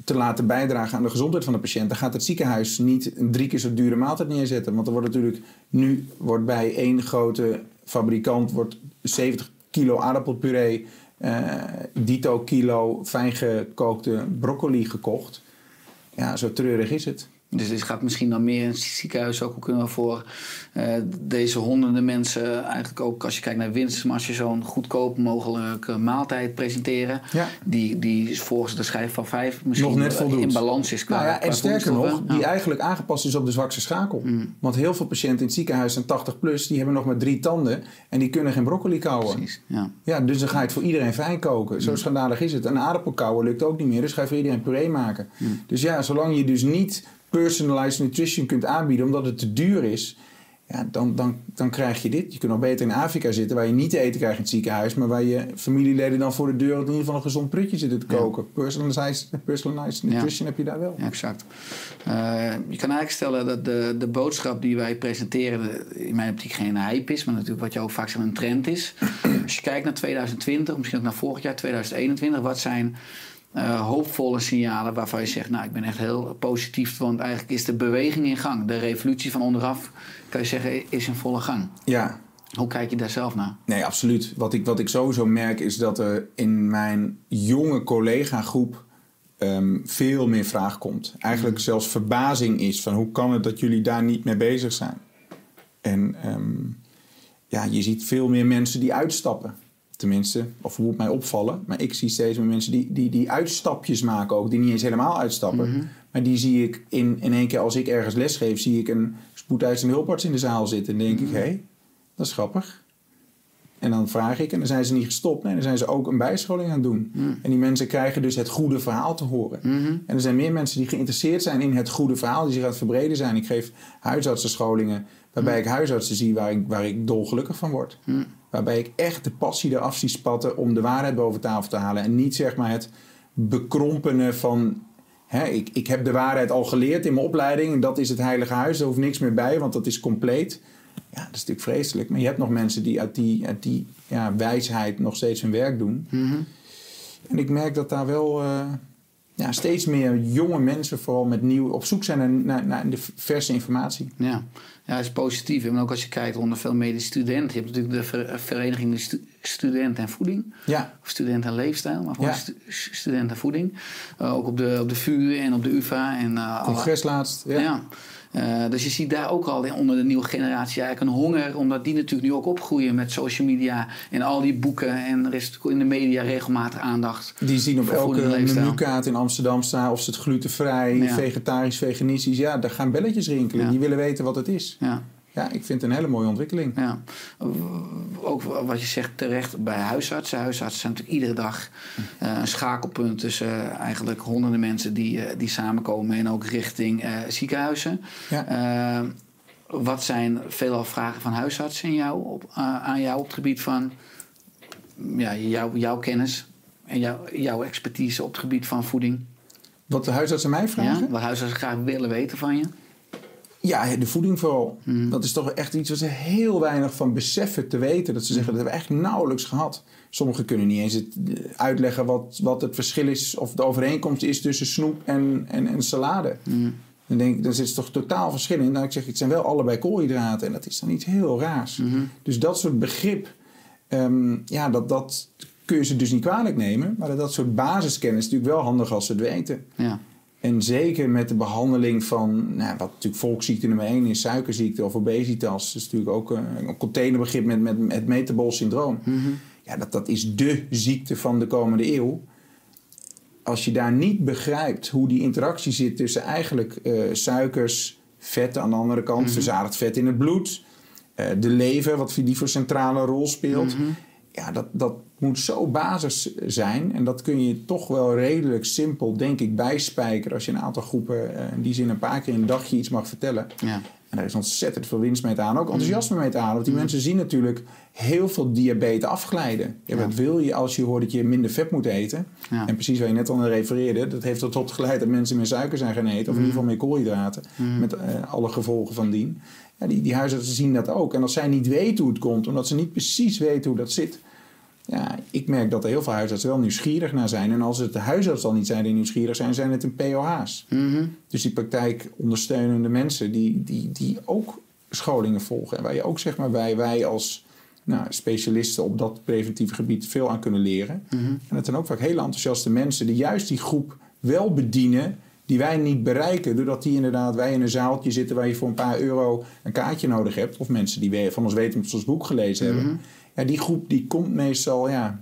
B: te laten bijdragen aan de gezondheid van de patiënt, dan gaat het ziekenhuis niet drie keer zo dure maaltijd neerzetten. Want er wordt natuurlijk nu wordt bij één grote fabrikant wordt 70 kilo aardappelpuree, eh, dito kilo fijngekookte broccoli gekocht. Ja, zo treurig is het.
D: Dus dit gaat misschien dan meer in het ziekenhuis ook. Kunnen voor eh, deze honderden mensen eigenlijk ook als je kijkt naar winst, maar als je zo'n goedkoop mogelijke maaltijd presenteren,
B: Ja.
D: die, die volgens de schijf van vijf misschien
B: Nog net voldoet.
D: in balans is qua,
B: Nou ja, en sterker nog, die
D: Ja.
B: eigenlijk aangepast is op de zwakste schakel. Want heel veel patiënten in het ziekenhuis zijn 80 plus, die hebben nog maar drie tanden en die kunnen geen broccoli kauwen.
D: Precies, ja.
B: Ja, dus dan ga je het voor iedereen fijn koken. Zo schandalig is het. Een aardappel kauwen lukt ook niet meer, dus ga je voor iedereen puree maken. Dus ja, zolang je dus niet personalized nutrition kunt aanbieden omdat het te duur is, ja, dan, dan, dan krijg je dit. Je kunt nog beter in Afrika zitten waar je niet te eten krijgt in het ziekenhuis, maar waar je familieleden dan voor de deur in ieder geval een gezond prutje zitten te koken. Personalized, personalized nutrition heb je daar wel.
D: Ja, exact. Eh, je kan eigenlijk stellen dat de, de boodschap die wij presenteren in mijn optiek geen hype is, maar natuurlijk wat je ook vaak zegt een trend is. Als je kijkt naar 2020, misschien ook naar vorig jaar 2021, wat zijn eh, hoopvolle signalen waarvan je zegt, nou ik ben echt heel positief, want eigenlijk is de beweging in gang. De revolutie van onderaf, kan je zeggen, is in volle gang.
B: Ja,
D: Hoe kijk je daar zelf naar?
B: Nee, absoluut. Wat ik, wat ik sowieso merk is dat er in mijn jonge collega-groep ehm, veel meer vraag komt. Eigenlijk zelfs verbazing is van hoe kan het dat jullie daar niet mee bezig zijn? En ehm, ja, je ziet veel meer mensen die uitstappen. Tenminste, of hoe het mij opvallen. Maar ik zie steeds meer mensen die, die, die uitstapjes maken ook. Die niet eens helemaal uitstappen. Maar die zie ik in, in één keer als ik ergens lesgeef... zie ik een spoedeisende hulparts in de zaal zitten. En denk ik, hé, hey, dat is grappig. En dan vraag ik, en dan zijn ze niet gestopt. Nee, dan zijn ze ook een bijscholing aan het doen. En die mensen krijgen dus het goede verhaal te horen. En er zijn meer mensen die geïnteresseerd zijn in het goede verhaal, die zich aan het verbreden zijn. Ik geef huisartsenscholingen, waarbij ik huisartsen zie waar ik, waar ik dolgelukkig van word. Waarbij ik echt de passie eraf zie spatten om de waarheid boven tafel te halen. En niet zeg maar het bekrompenen van. Hè, ik, ik heb de waarheid al geleerd in mijn opleiding. En dat is het heilige huis. Daar hoeft niks meer bij, want dat is compleet. Ja, dat is natuurlijk vreselijk. Maar je hebt nog mensen die uit die, uit die ja, wijsheid nog steeds hun werk doen. En ik merk dat daar wel eh, ja, steeds meer jonge mensen vooral met nieuw op zoek zijn naar, naar, de verse informatie.
D: Ja, ja dat is positief. En ook als je kijkt onder veel medische studenten. Je hebt natuurlijk de ver- vereniging de stu- student en voeding.
B: Ja,
D: Of student en leefstijl, maar gewoon
B: Ja.
D: stu- student en voeding. Eh, ook op de, op de VU en op de UvA. En, alle-
B: congres laatst. Ja.
D: ja. Eh, dus je ziet daar ook al onder de nieuwe generatie eigenlijk een honger, omdat die natuurlijk nu ook opgroeien met social media en al die boeken. En er is in de media regelmatig aandacht.
B: Die zien op elke menukaart in Amsterdam staan of ze het glutenvrij,
D: Ja.
B: vegetarisch, veganistisch. Ja, daar gaan belletjes rinkelen.
D: Ja.
B: Die willen weten wat het is.
D: Ja.
B: Ja, ik vind het een hele mooie ontwikkeling.
D: Ja, ook wat je zegt terecht bij huisartsen. Huisartsen zijn natuurlijk iedere dag eh, een schakelpunt tussen eh, eigenlijk honderden mensen die, eh, die samenkomen en ook richting ziekenhuizen.
B: Ja.
D: Wat zijn veelal vragen van huisartsen jou op, aan jou op het gebied van ja, jou, jouw kennis en jouw jouw expertise op het gebied van voeding?
B: Wat de huisartsen mij vragen?
D: Ja? Wat huisartsen graag willen weten van je?
B: Ja, de voeding vooral.
D: Mhm.
B: Dat is toch echt iets wat ze heel weinig van beseffen te weten. Dat ze zeggen, dat hebben we echt nauwelijks gehad. Sommigen kunnen niet eens het, eh, uitleggen wat, wat het verschil is... of de overeenkomst is tussen snoep en, en, en salade.
D: Mhm.
B: Dan denk ik, daar zit toch totaal verschil in. Nou, ik zeg, het zijn wel allebei koolhydraten. En dat is dan iets heel raars.
D: Mhm.
B: Dus dat soort begrip... ehm, ja, dat, dat kun je ze dus niet kwalijk nemen. Maar dat soort basiskennis is natuurlijk wel handig als ze het weten.
D: Ja.
B: En zeker met de behandeling van, nou, wat natuurlijk volksziekte nummer 1 is, suikerziekte of obesitas. Dat is natuurlijk ook een containerbegrip met, met het metabol syndroom. Ja, dat, dat is dé ziekte van de komende eeuw. Als je daar niet begrijpt hoe die interactie zit tussen eigenlijk eh, suikers, vetten aan de andere kant, verzadigd vet in het bloed, eh, de lever, wat die voor centrale rol speelt. Ja, dat, dat moet zo basis zijn. En dat kun je toch wel redelijk simpel, denk ik, bijspijkeren als je een aantal groepen eh, in die zin een paar keer in een dagje iets mag vertellen.
D: Ja.
B: En daar is ontzettend veel winst mee te halen. Ook enthousiasme mee te halen. Want die mensen zien natuurlijk heel veel diabetes afglijden. Ja, wat wil je als je hoort dat je minder vet moet eten?
D: Ja.
B: En precies waar je net al naar refereerde. Dat heeft er tot geleid dat mensen meer suiker zijn gaan eten. Of in ieder geval meer koolhydraten. Met eh, alle gevolgen van dien. Ja, die, die huisartsen zien dat ook. En als zij niet weten hoe het komt. Omdat ze niet precies weten hoe dat zit. Ja, ik merk dat er heel veel huisartsen wel nieuwsgierig naar zijn. En als het de huisartsen al niet zijn die nieuwsgierig zijn, zijn het een POH's.
D: Mhm.
B: Dus die praktijkondersteunende mensen die, die, die ook scholingen volgen. En waar je ook zeg maar wij, wij als nou, specialisten op dat preventieve gebied veel aan kunnen leren. En het zijn ook vaak hele enthousiaste mensen die juist die groep wel bedienen die wij niet bereiken. Doordat die inderdaad wij in een zaaltje zitten waar je voor een paar euro een kaartje nodig hebt. Of mensen die van ons weten omdat ze ons boek gelezen hebben. Ja, die groep die komt meestal, ja,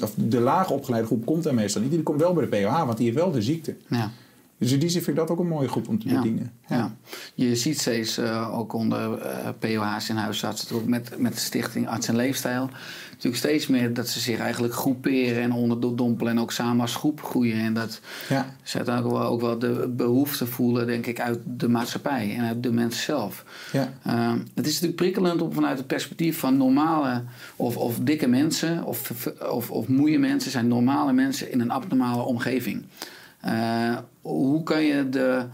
B: of de laag opgeleide groep komt daar meestal niet. Die komt wel bij de POH, want die heeft wel de ziekte.
D: Ja.
B: Dus in die zin vind ik dat ook een mooie groep om te
D: Ja.
B: bedienen.
D: Ja. Je ziet steeds eh, ook onder eh, POH's en huisartsen, ook met, met de stichting Arts en Leefstijl, natuurlijk steeds meer dat ze zich eigenlijk groeperen en onderdompelen en ook samen als groep groeien. En dat
B: Ja.
D: ze uiteindelijk wel, ook wel de behoefte voelen, denk ik, uit de maatschappij en uit de mensen zelf.
B: Ja.
D: Eh, het is natuurlijk prikkelend om vanuit het perspectief van normale of, of dikke mensen of, of, of moeie mensen zijn normale mensen in een abnormale omgeving. Eh, hoe kan je de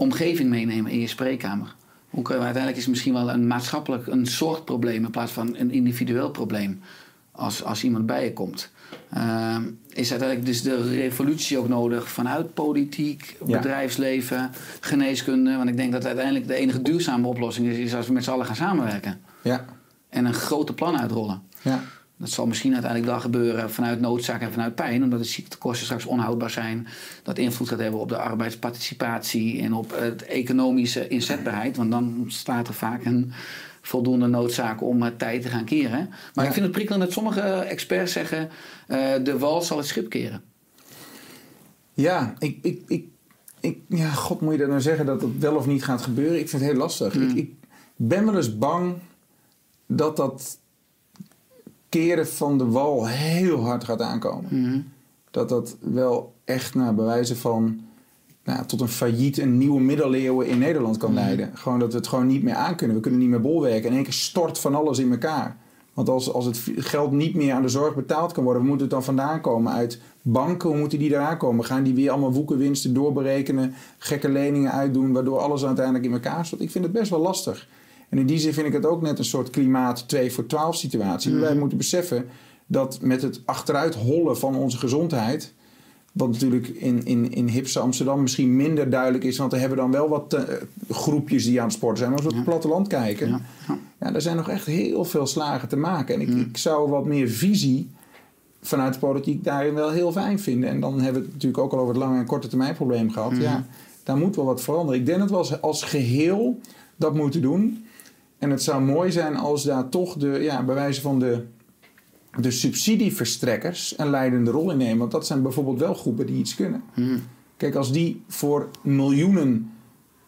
D: omgeving meenemen in je spreekkamer? Hoe kan je, uiteindelijk is het misschien wel een maatschappelijk een zorgprobleem in plaats van een individueel probleem als, als iemand bij je komt. Eh, is uiteindelijk dus de revolutie ook nodig vanuit politiek,
B: Ja.
D: bedrijfsleven, geneeskunde? Want ik denk dat uiteindelijk de enige duurzame oplossing is, is als we met z'n allen gaan samenwerken
B: Ja.
D: en een grote plan uitrollen.
B: Ja.
D: Dat zal misschien uiteindelijk wel gebeuren vanuit noodzaak en vanuit pijn, omdat de ziektekosten straks onhoudbaar zijn. Dat invloed gaat hebben op de arbeidsparticipatie en op het economische inzetbaarheid. Want dan ontstaat er vaak een voldoende noodzaak om tijd te gaan keren. Maar
B: Ja.
D: ik vind het prikkelend dat sommige experts zeggen: eh, de wal zal het schip keren.
B: Ja, ik, ik, ik, ik, ja, god moet je dat nou zeggen dat het wel of niet gaat gebeuren? Ik vind het heel lastig.
D: Hmm.
B: Ik, ik ben wel eens bang dat dat keren van de wal heel hard gaat aankomen.
D: Mhm.
B: Dat dat wel echt naar bewijzen van nou, tot een failliet een nieuwe middeleeuwen in Nederland kan leiden. Gewoon dat we het gewoon niet meer aankunnen. We kunnen niet meer bolwerken. In één keer stort van alles in elkaar. Want als, als het geld niet meer aan de zorg betaald kan worden, waar moet het dan vandaan komen? Uit banken, hoe moeten die eraan komen? Gaan die weer allemaal woekerwinsten doorberekenen, gekke leningen uitdoen, waardoor alles uiteindelijk in elkaar stort? Ik vind het best wel lastig. En in die zin vind ik het ook net een soort klimaat 2 voor 12 situatie. Wij moeten beseffen dat met het achteruit hollen van onze gezondheid, wat natuurlijk in, in, in hipse Amsterdam misschien minder duidelijk is, want er hebben dan wel wat eh, groepjes die aan het sporten zijn. Maar als we op het platteland kijken,
D: Ja,
B: ja.
D: ja.
B: er zijn nog echt heel veel slagen te maken. En ik, ik zou wat meer visie vanuit de politiek daarin wel heel fijn vinden. En dan hebben we het natuurlijk ook al over het lange en korte termijn probleem gehad. Ja, daar moet wel wat veranderen. Ik denk dat we als, als geheel dat moeten doen. En het zou mooi zijn als daar toch de, ja, bij wijze van de, de subsidieverstrekkers een leidende rol in nemen. Want dat zijn bijvoorbeeld wel groepen die iets kunnen. Kijk, als die voor miljoenen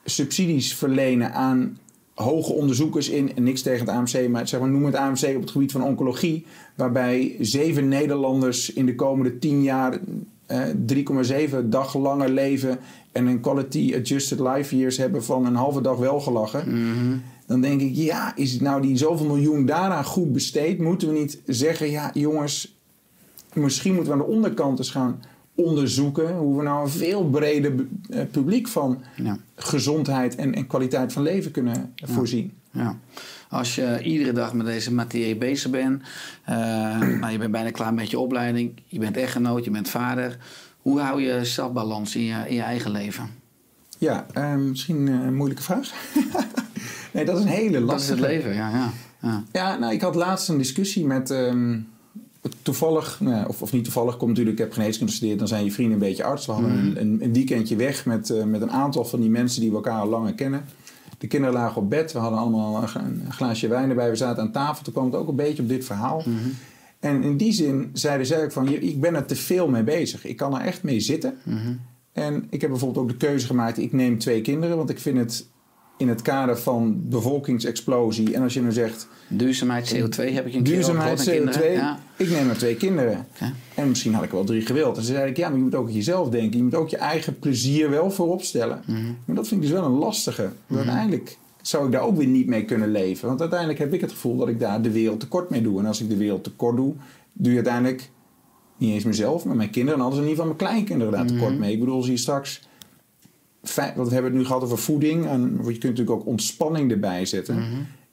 B: subsidies verlenen aan hoge onderzoekers in, en niks tegen het AMC, maar zeg maar, noem het AMC op het gebied van oncologie, waarbij zeven Nederlanders in de komende tien jaar eh, 3,7 dag langer leven en een quality adjusted life years hebben van een halve dag wel gelachen.
D: Mhm.
B: Dan denk ik, ja, is het nou die zoveel miljoen daaraan goed besteed? Moeten we niet zeggen, ja jongens, misschien moeten we aan de onderkant eens gaan onderzoeken hoe we nou een veel breder eh, publiek van
D: Ja.
B: gezondheid en, en kwaliteit van leven kunnen voorzien.
D: Ja. Als je iedere dag met deze materie bezig bent, eh, nou, je bent bijna klaar met je opleiding, je bent echtgenoot, je bent vader. Hoe hou je zelfbalans in je, in je eigen leven?
B: Ja, eh, misschien een moeilijke vraag. nee, dat is een hele lastige.
D: Dat is het leven, ja. ja, ja.
B: Ja, nou, ik had laatst een discussie met. ehm, toevallig, nou, of, of niet toevallig, komt natuurlijk, ik heb geneeskunde gestudeerd, dan zijn je vrienden een beetje arts. We hadden een, een, een weekendje weg met, eh, met een aantal van die mensen die we elkaar al langer kennen. De kinderen lagen op bed, we hadden allemaal een, gla- een glaasje wijn erbij, we zaten aan tafel. Toen kwam het ook een beetje op dit verhaal. En in die zin zeiden zij ook van, "Je- ik ben er te veel mee bezig. Ik kan er echt mee zitten. En ik heb bijvoorbeeld ook de keuze gemaakt, ik neem twee kinderen, want ik vind het in het kader van bevolkingsexplosie. En als je nu zegt,
D: Duurzaamheid, CO2 heb ik een
B: duurzaamheid,
D: gehoord met
B: CO2,
D: kinderen. Ja.
B: ik neem maar twee kinderen. En misschien had ik wel drie gewild. En ze zei ik, ja, maar je moet ook aan jezelf denken. Je moet ook je eigen plezier wel voorop stellen.
D: Mhm.
B: Maar dat vind ik dus wel een lastige. Want Uiteindelijk zou ik daar ook weer niet mee kunnen leven. Want uiteindelijk heb ik het gevoel dat ik daar de wereld tekort mee doe. En als ik de wereld tekort doe, doe je uiteindelijk niet eens mezelf, maar mijn kinderen. En anders in ieder geval mijn kleinkinderen daar tekort mee. Ik bedoel, als je straks... Want we hebben het nu gehad over voeding. En je kunt natuurlijk ook ontspanning erbij zetten.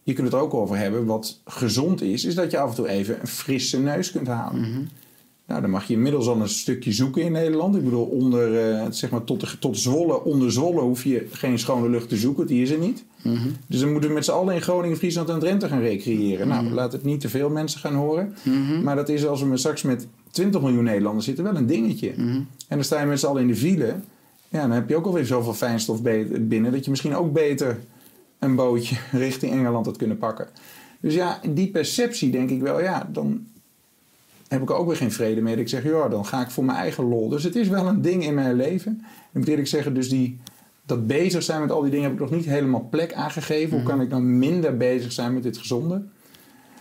B: Je kunt het er ook over hebben. Wat gezond is, is dat je af en toe even een frisse neus kunt halen. Nou, dan mag je inmiddels al een stukje zoeken in Nederland. Ik bedoel, onder, eh, zeg maar tot, de, tot Zwolle, onder Zwolle hoef je geen schone lucht te zoeken. Die is er niet. Dus dan moeten we met z'n allen in Groningen, Friesland en Drenthe gaan recreëren. Nou, laat het niet te veel mensen gaan horen. Maar dat is als we met- straks met 20 miljoen Nederlanders zitten wel een dingetje. En dan sta je met z'n allen in de file. Ja, dan heb je ook alweer zoveel fijnstof binnen... dat je misschien ook beter een bootje richting Engeland had kunnen pakken. Dus ja, die perceptie denk ik wel, ja, dan heb ik ook weer geen vrede mee. Dat ik zeg, ja, dan ga ik voor mijn eigen lol. Dus het is wel een ding in mijn leven. En moet eerlijk zeggen, dus die, dat bezig zijn met al die dingen heb ik nog niet helemaal plek aangegeven. Hoe kan ik nou minder bezig zijn met dit gezonde?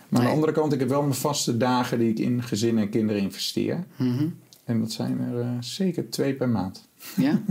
B: Maar aan de andere kant, ik heb wel mijn vaste dagen die ik in gezin en kinderen investeer.
D: Mhm.
B: En dat zijn er eh, zeker twee per maand.
D: Ja?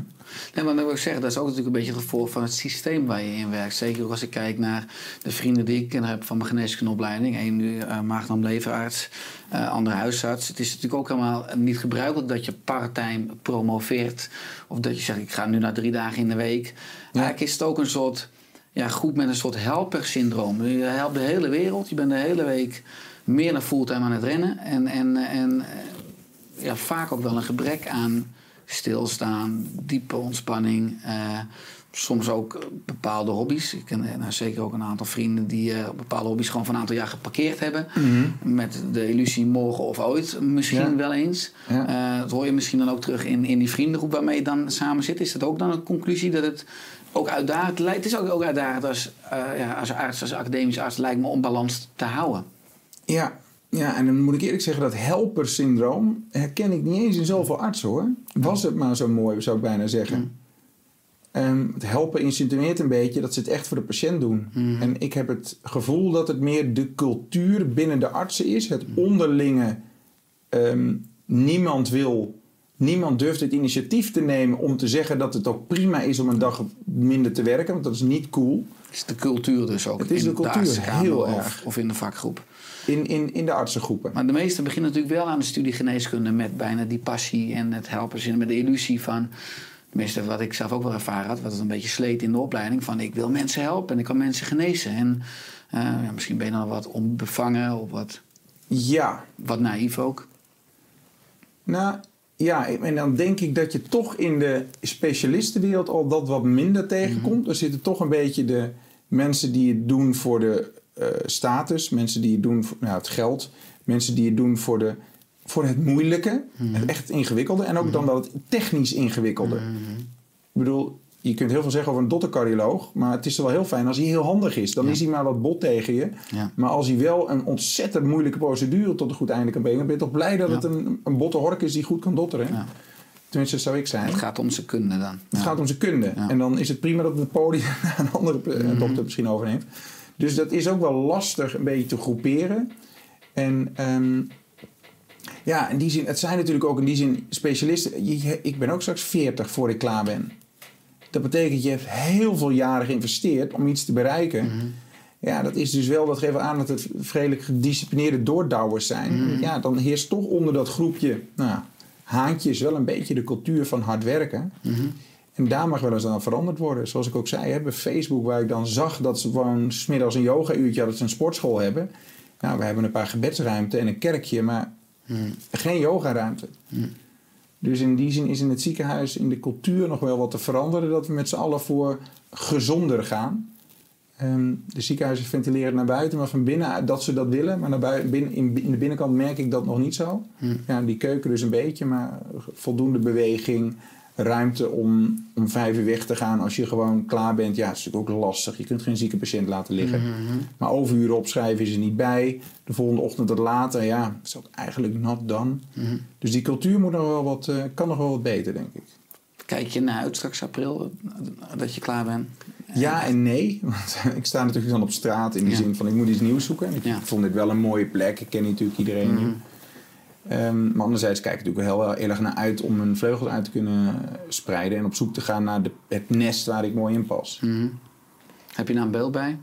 D: Nee, maar dan wil ik zeggen, dat is ook natuurlijk een beetje het gevolg van het systeem waar je in werkt. Zeker ook als ik kijk naar de vrienden die ik heb van mijn geneeskundeopleiding. Eén nu uh, maagdarm-leverarts, uh, andere huisarts. Het is natuurlijk ook helemaal niet gebruikelijk dat je part-time promoveert. Of dat je zegt, ik ga nu naar drie dagen in de week. Ja. Eigenlijk is het ook een soort ja, groep met een soort helper-syndroom. Je helpt de hele wereld, je bent de hele week meer dan fulltime aan het rennen. En, en, en ja, vaak ook wel een gebrek aan stilstaan, diepe ontspanning. Uh, soms ook bepaalde hobby's. Ik ken nou, zeker ook een aantal vrienden die uh, bepaalde hobby's gewoon van een aantal jaar geparkeerd hebben. Mm -hmm. Met de illusie morgen of ooit misschien ja. wel eens. Ja. Uh, dat hoor je misschien dan ook terug in, in die vriendengroep waarmee je dan samen zit. Is dat ook dan een conclusie dat het ook uitdagend lijkt? Het is ook, ook uitdagend als, ja, als arts, als academisch arts, lijkt me om balans te houden.
B: Ja, ja, en dan moet ik eerlijk zeggen, dat helpersyndroom herken ik niet eens in zoveel artsen hoor. Was het maar zo mooi, zou ik bijna zeggen. Mm. Um, het helpen insinueert een beetje dat ze het echt voor de patiënt doen. Mm. En ik heb het gevoel dat het meer de cultuur binnen de artsen is. Het onderlinge. Um, niemand wil. Niemand durft het initiatief te nemen om te zeggen dat het ook prima is om een dag minder te werken, want dat is niet cool.
D: Het is de cultuur dus ook.
B: Het is
D: in
B: de cultuur,
D: de
B: heel
D: of,
B: erg.
D: Of in de vakgroep.
B: In, in, in de artsengroepen.
D: Maar de meesten beginnen natuurlijk wel aan de studie geneeskunde met bijna die passie en het helpen, met de illusie van. Tenminste, wat ik zelf ook wel ervaren had, wat het een beetje sleet in de opleiding. Van ik wil mensen helpen en ik kan mensen genezen. En uh, ja, misschien ben je dan wat onbevangen of wat,
B: ja.
D: wat naïef ook.
B: Nou ja, en dan denk ik dat je toch in de specialistenwereld al dat wat minder tegenkomt. Mm -hmm. Er zitten toch een beetje de mensen die het doen voor de status, mensen die het doen voor nou, het geld, mensen die het doen voor de voor het moeilijke, mm -hmm. het echt ingewikkelde en ook mm dan dat het technisch ingewikkelde. Mm -hmm. Ik bedoel, je kunt heel veel zeggen over een dottercardioloog, maar het is wel heel fijn als hij heel handig is. Dan ja. is hij maar wat bot tegen je. Ja. Maar als hij wel een ontzettend moeilijke procedure tot een goed einde kan brengen, ben je toch blij dat ja. het een, een botte hork is die goed kan dotteren. Tenminste, zou ik zijn.
D: Het gaat om zijn kunde dan.
B: Het gaat om zijn kunde. En dan is het prima dat het podium een andere dokter misschien overneemt. Dus dat is ook wel lastig een beetje te groeperen. En um, ja, in die zin, het zijn natuurlijk ook in die zin specialisten. Ik ben ook straks 40 voor ik klaar ben. Dat betekent je hebt heel veel jaren geïnvesteerd om iets te bereiken. Ja, dat is dus wel, dat geeft aan dat het vredelijk gedisciplineerde doordouwers zijn. Ja, dan heerst toch onder dat groepje nou, haantjes wel een beetje de cultuur van hard werken. En daar mag wel eens aan veranderd worden. Zoals ik ook zei, bij Facebook, waar ik dan zag dat ze gewoon smiddags een yoga-uurtje hadden, dat ze een sportschool hebben. Nou, we hebben een paar gebedsruimte en een kerkje, maar geen yogaruimte. Dus in die zin is in het ziekenhuis in de cultuur nog wel wat te veranderen. Dat we met z'n allen voor gezonder gaan. Ehm, de ziekenhuizen ventileren naar buiten, maar van binnen dat ze dat willen. Maar naar buiten, binnen, in, in de binnenkant merk ik dat nog niet zo. Ja, die keuken dus een beetje, maar voldoende beweging. Ruimte om om vijf uur weg te gaan als je gewoon klaar bent. Ja, dat is natuurlijk ook lastig. Je kunt geen zieke patiënt laten liggen. Maar overuren opschrijven is er niet bij. De volgende ochtend wat later, ja, is ook eigenlijk not done. Dus die cultuur moet nog wel wat, eh, kan nog wel wat beter, denk ik.
D: Kijk je naar uit straks april, eh, dat je klaar bent?
B: Ja en nee. Want ik sta natuurlijk dan op straat in de
D: Ja.
B: zin van ik moet iets nieuws zoeken. En ik
D: Ja. Mhm.
B: vond dit wel een mooie plek. Ik ken natuurlijk iedereen nu. Ehm, maar anderzijds kijk ik natuurlijk wel heel erg naar uit om mijn vleugels uit te kunnen spreiden. En op zoek te gaan naar de, het nest waar ik mooi in pas.
D: Mhm. Heb je daar een beeld bij?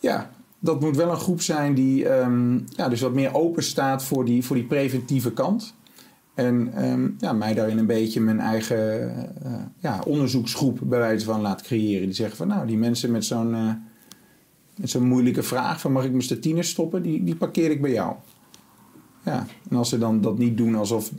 B: Ja, dat moet wel een groep zijn die ehm, ja, dus wat meer open staat voor die, voor die preventieve kant. En ehm, ja, mij daarin een beetje mijn eigen eh, ja, onderzoeksgroep bij wijze van laat creëren. Die zeggen van nou, die mensen met zo'n eh, met zo'n moeilijke vraag van mag ik mijn statine stoppen, die, die parkeer ik bij jou. Ja, en als ze dan dat niet doen alsof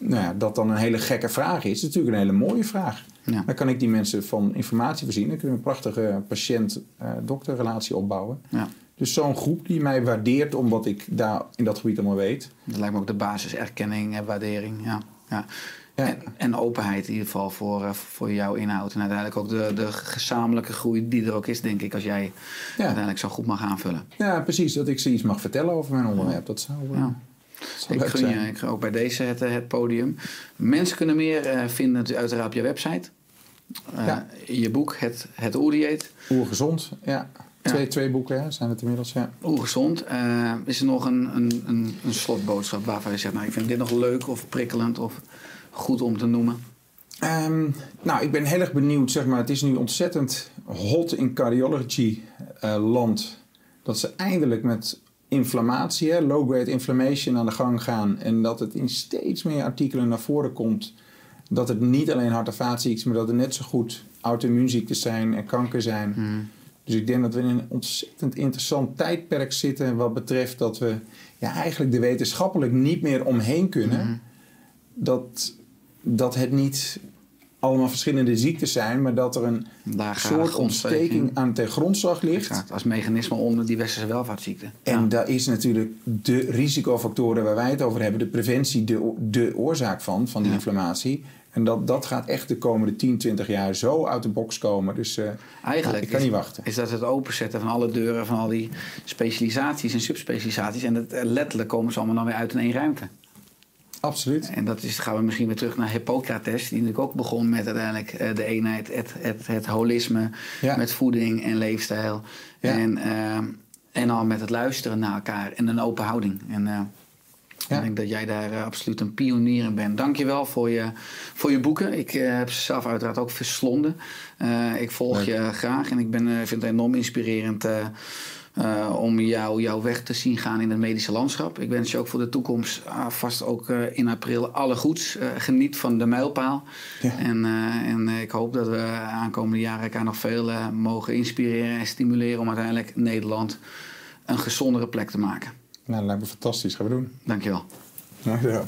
B: nou ja, dat dan een hele gekke vraag is, is natuurlijk een hele mooie vraag.
D: Ja.
B: Dan kan ik die mensen van informatie voorzien. Dan kunnen we een prachtige patiënt-dokterrelatie opbouwen.
D: Ja.
B: Dus zo'n groep die mij waardeert om wat ik daar in dat gebied allemaal weet.
D: Dat lijkt me ook de basis, erkenning en waardering. Ja. Ja.
B: Ja.
D: En, en openheid in ieder geval voor, eh, voor jouw inhoud. En uiteindelijk ook de, de gezamenlijke groei die er ook is, denk ik, als jij uiteindelijk zo goed mag aanvullen.
B: Ja, precies. Dat ik ze iets mag vertellen over mijn onderwerp. Dat zou, eh,
D: Ja. Ik gun je ik ook bij deze het, eh, het podium. Mensen kunnen meer eh, vinden uiteraard op je website.
B: Ja.
D: Je boek, Het, het Oerdieet.
B: Oergezond, ja.
D: Ja.
B: Twee, twee boeken hè, zijn het inmiddels, ja.
D: Oergezond. Is er nog een, een, een, een slotboodschap waarvan je zegt... nou, ik vind dit nog leuk of prikkelend of goed om te noemen?
B: Ehm, nou, ik ben heel erg benieuwd. Zeg maar, het is nu ontzettend hot in cardiology eh, land. Dat ze eindelijk met inflammatie, low-grade inflammation, aan de gang gaan. En dat het in steeds meer artikelen naar voren komt. Dat het niet alleen hart- en vaatziekten is, maar dat er net zo goed auto-immuunziektes zijn en kanker zijn. Dus ik denk dat we in een ontzettend interessant tijdperk zitten. Wat betreft dat we ja, eigenlijk de wetenschappelijk niet meer omheen kunnen. Dat, dat het niet allemaal verschillende ziektes zijn, maar dat er een soort ontsteking aan ten grondslag ligt.
D: Exact, als mechanisme onder die westerse welvaartsziekte.
B: En
D: Ja.
B: daar is natuurlijk de risicofactoren waar wij het over hebben, de preventie, de, de oorzaak van, van die
D: Ja.
B: inflammatie. En dat, dat gaat echt de komende 10, 20 jaar zo uit de box komen. Dus eh,
D: Eigenlijk
B: ik kan
D: is,
B: niet wachten.
D: is dat het openzetten van alle deuren van al die specialisaties en subspecialisaties. En het, eh, letterlijk komen ze allemaal dan weer uit in één ruimte.
B: Absoluut.
D: En dat is, gaan we misschien weer terug naar Hippocrates, die natuurlijk ook begon met uiteindelijk eh, de eenheid, het, het, het holisme,
B: Ja.
D: met voeding en leefstijl.
B: Ja.
D: En, eh, en al met het luisteren naar elkaar en een open houding. En eh,
B: Ja.
D: ik denk dat jij daar absoluut een pionier in bent. Dank je wel voor je, voor je boeken. Ik heb ze zelf uiteraard ook verslonden. Ik volg
B: Leuk.
D: je graag en ik ben, vind het enorm inspirerend eh, om jou, jouw weg te zien gaan in het medische landschap. Ik wens je ook voor de toekomst ah, vast ook eh, in april alle goeds. Eh, geniet van de mijlpaal.
B: Ja.
D: En, en ik hoop dat we aankomende jaren elkaar nog veel mogen inspireren en stimuleren om uiteindelijk Nederland een gezondere plek te maken.
B: Nou, dat lijkt me fantastisch. Gaan we doen.
D: Dankjewel.
B: Dankjewel.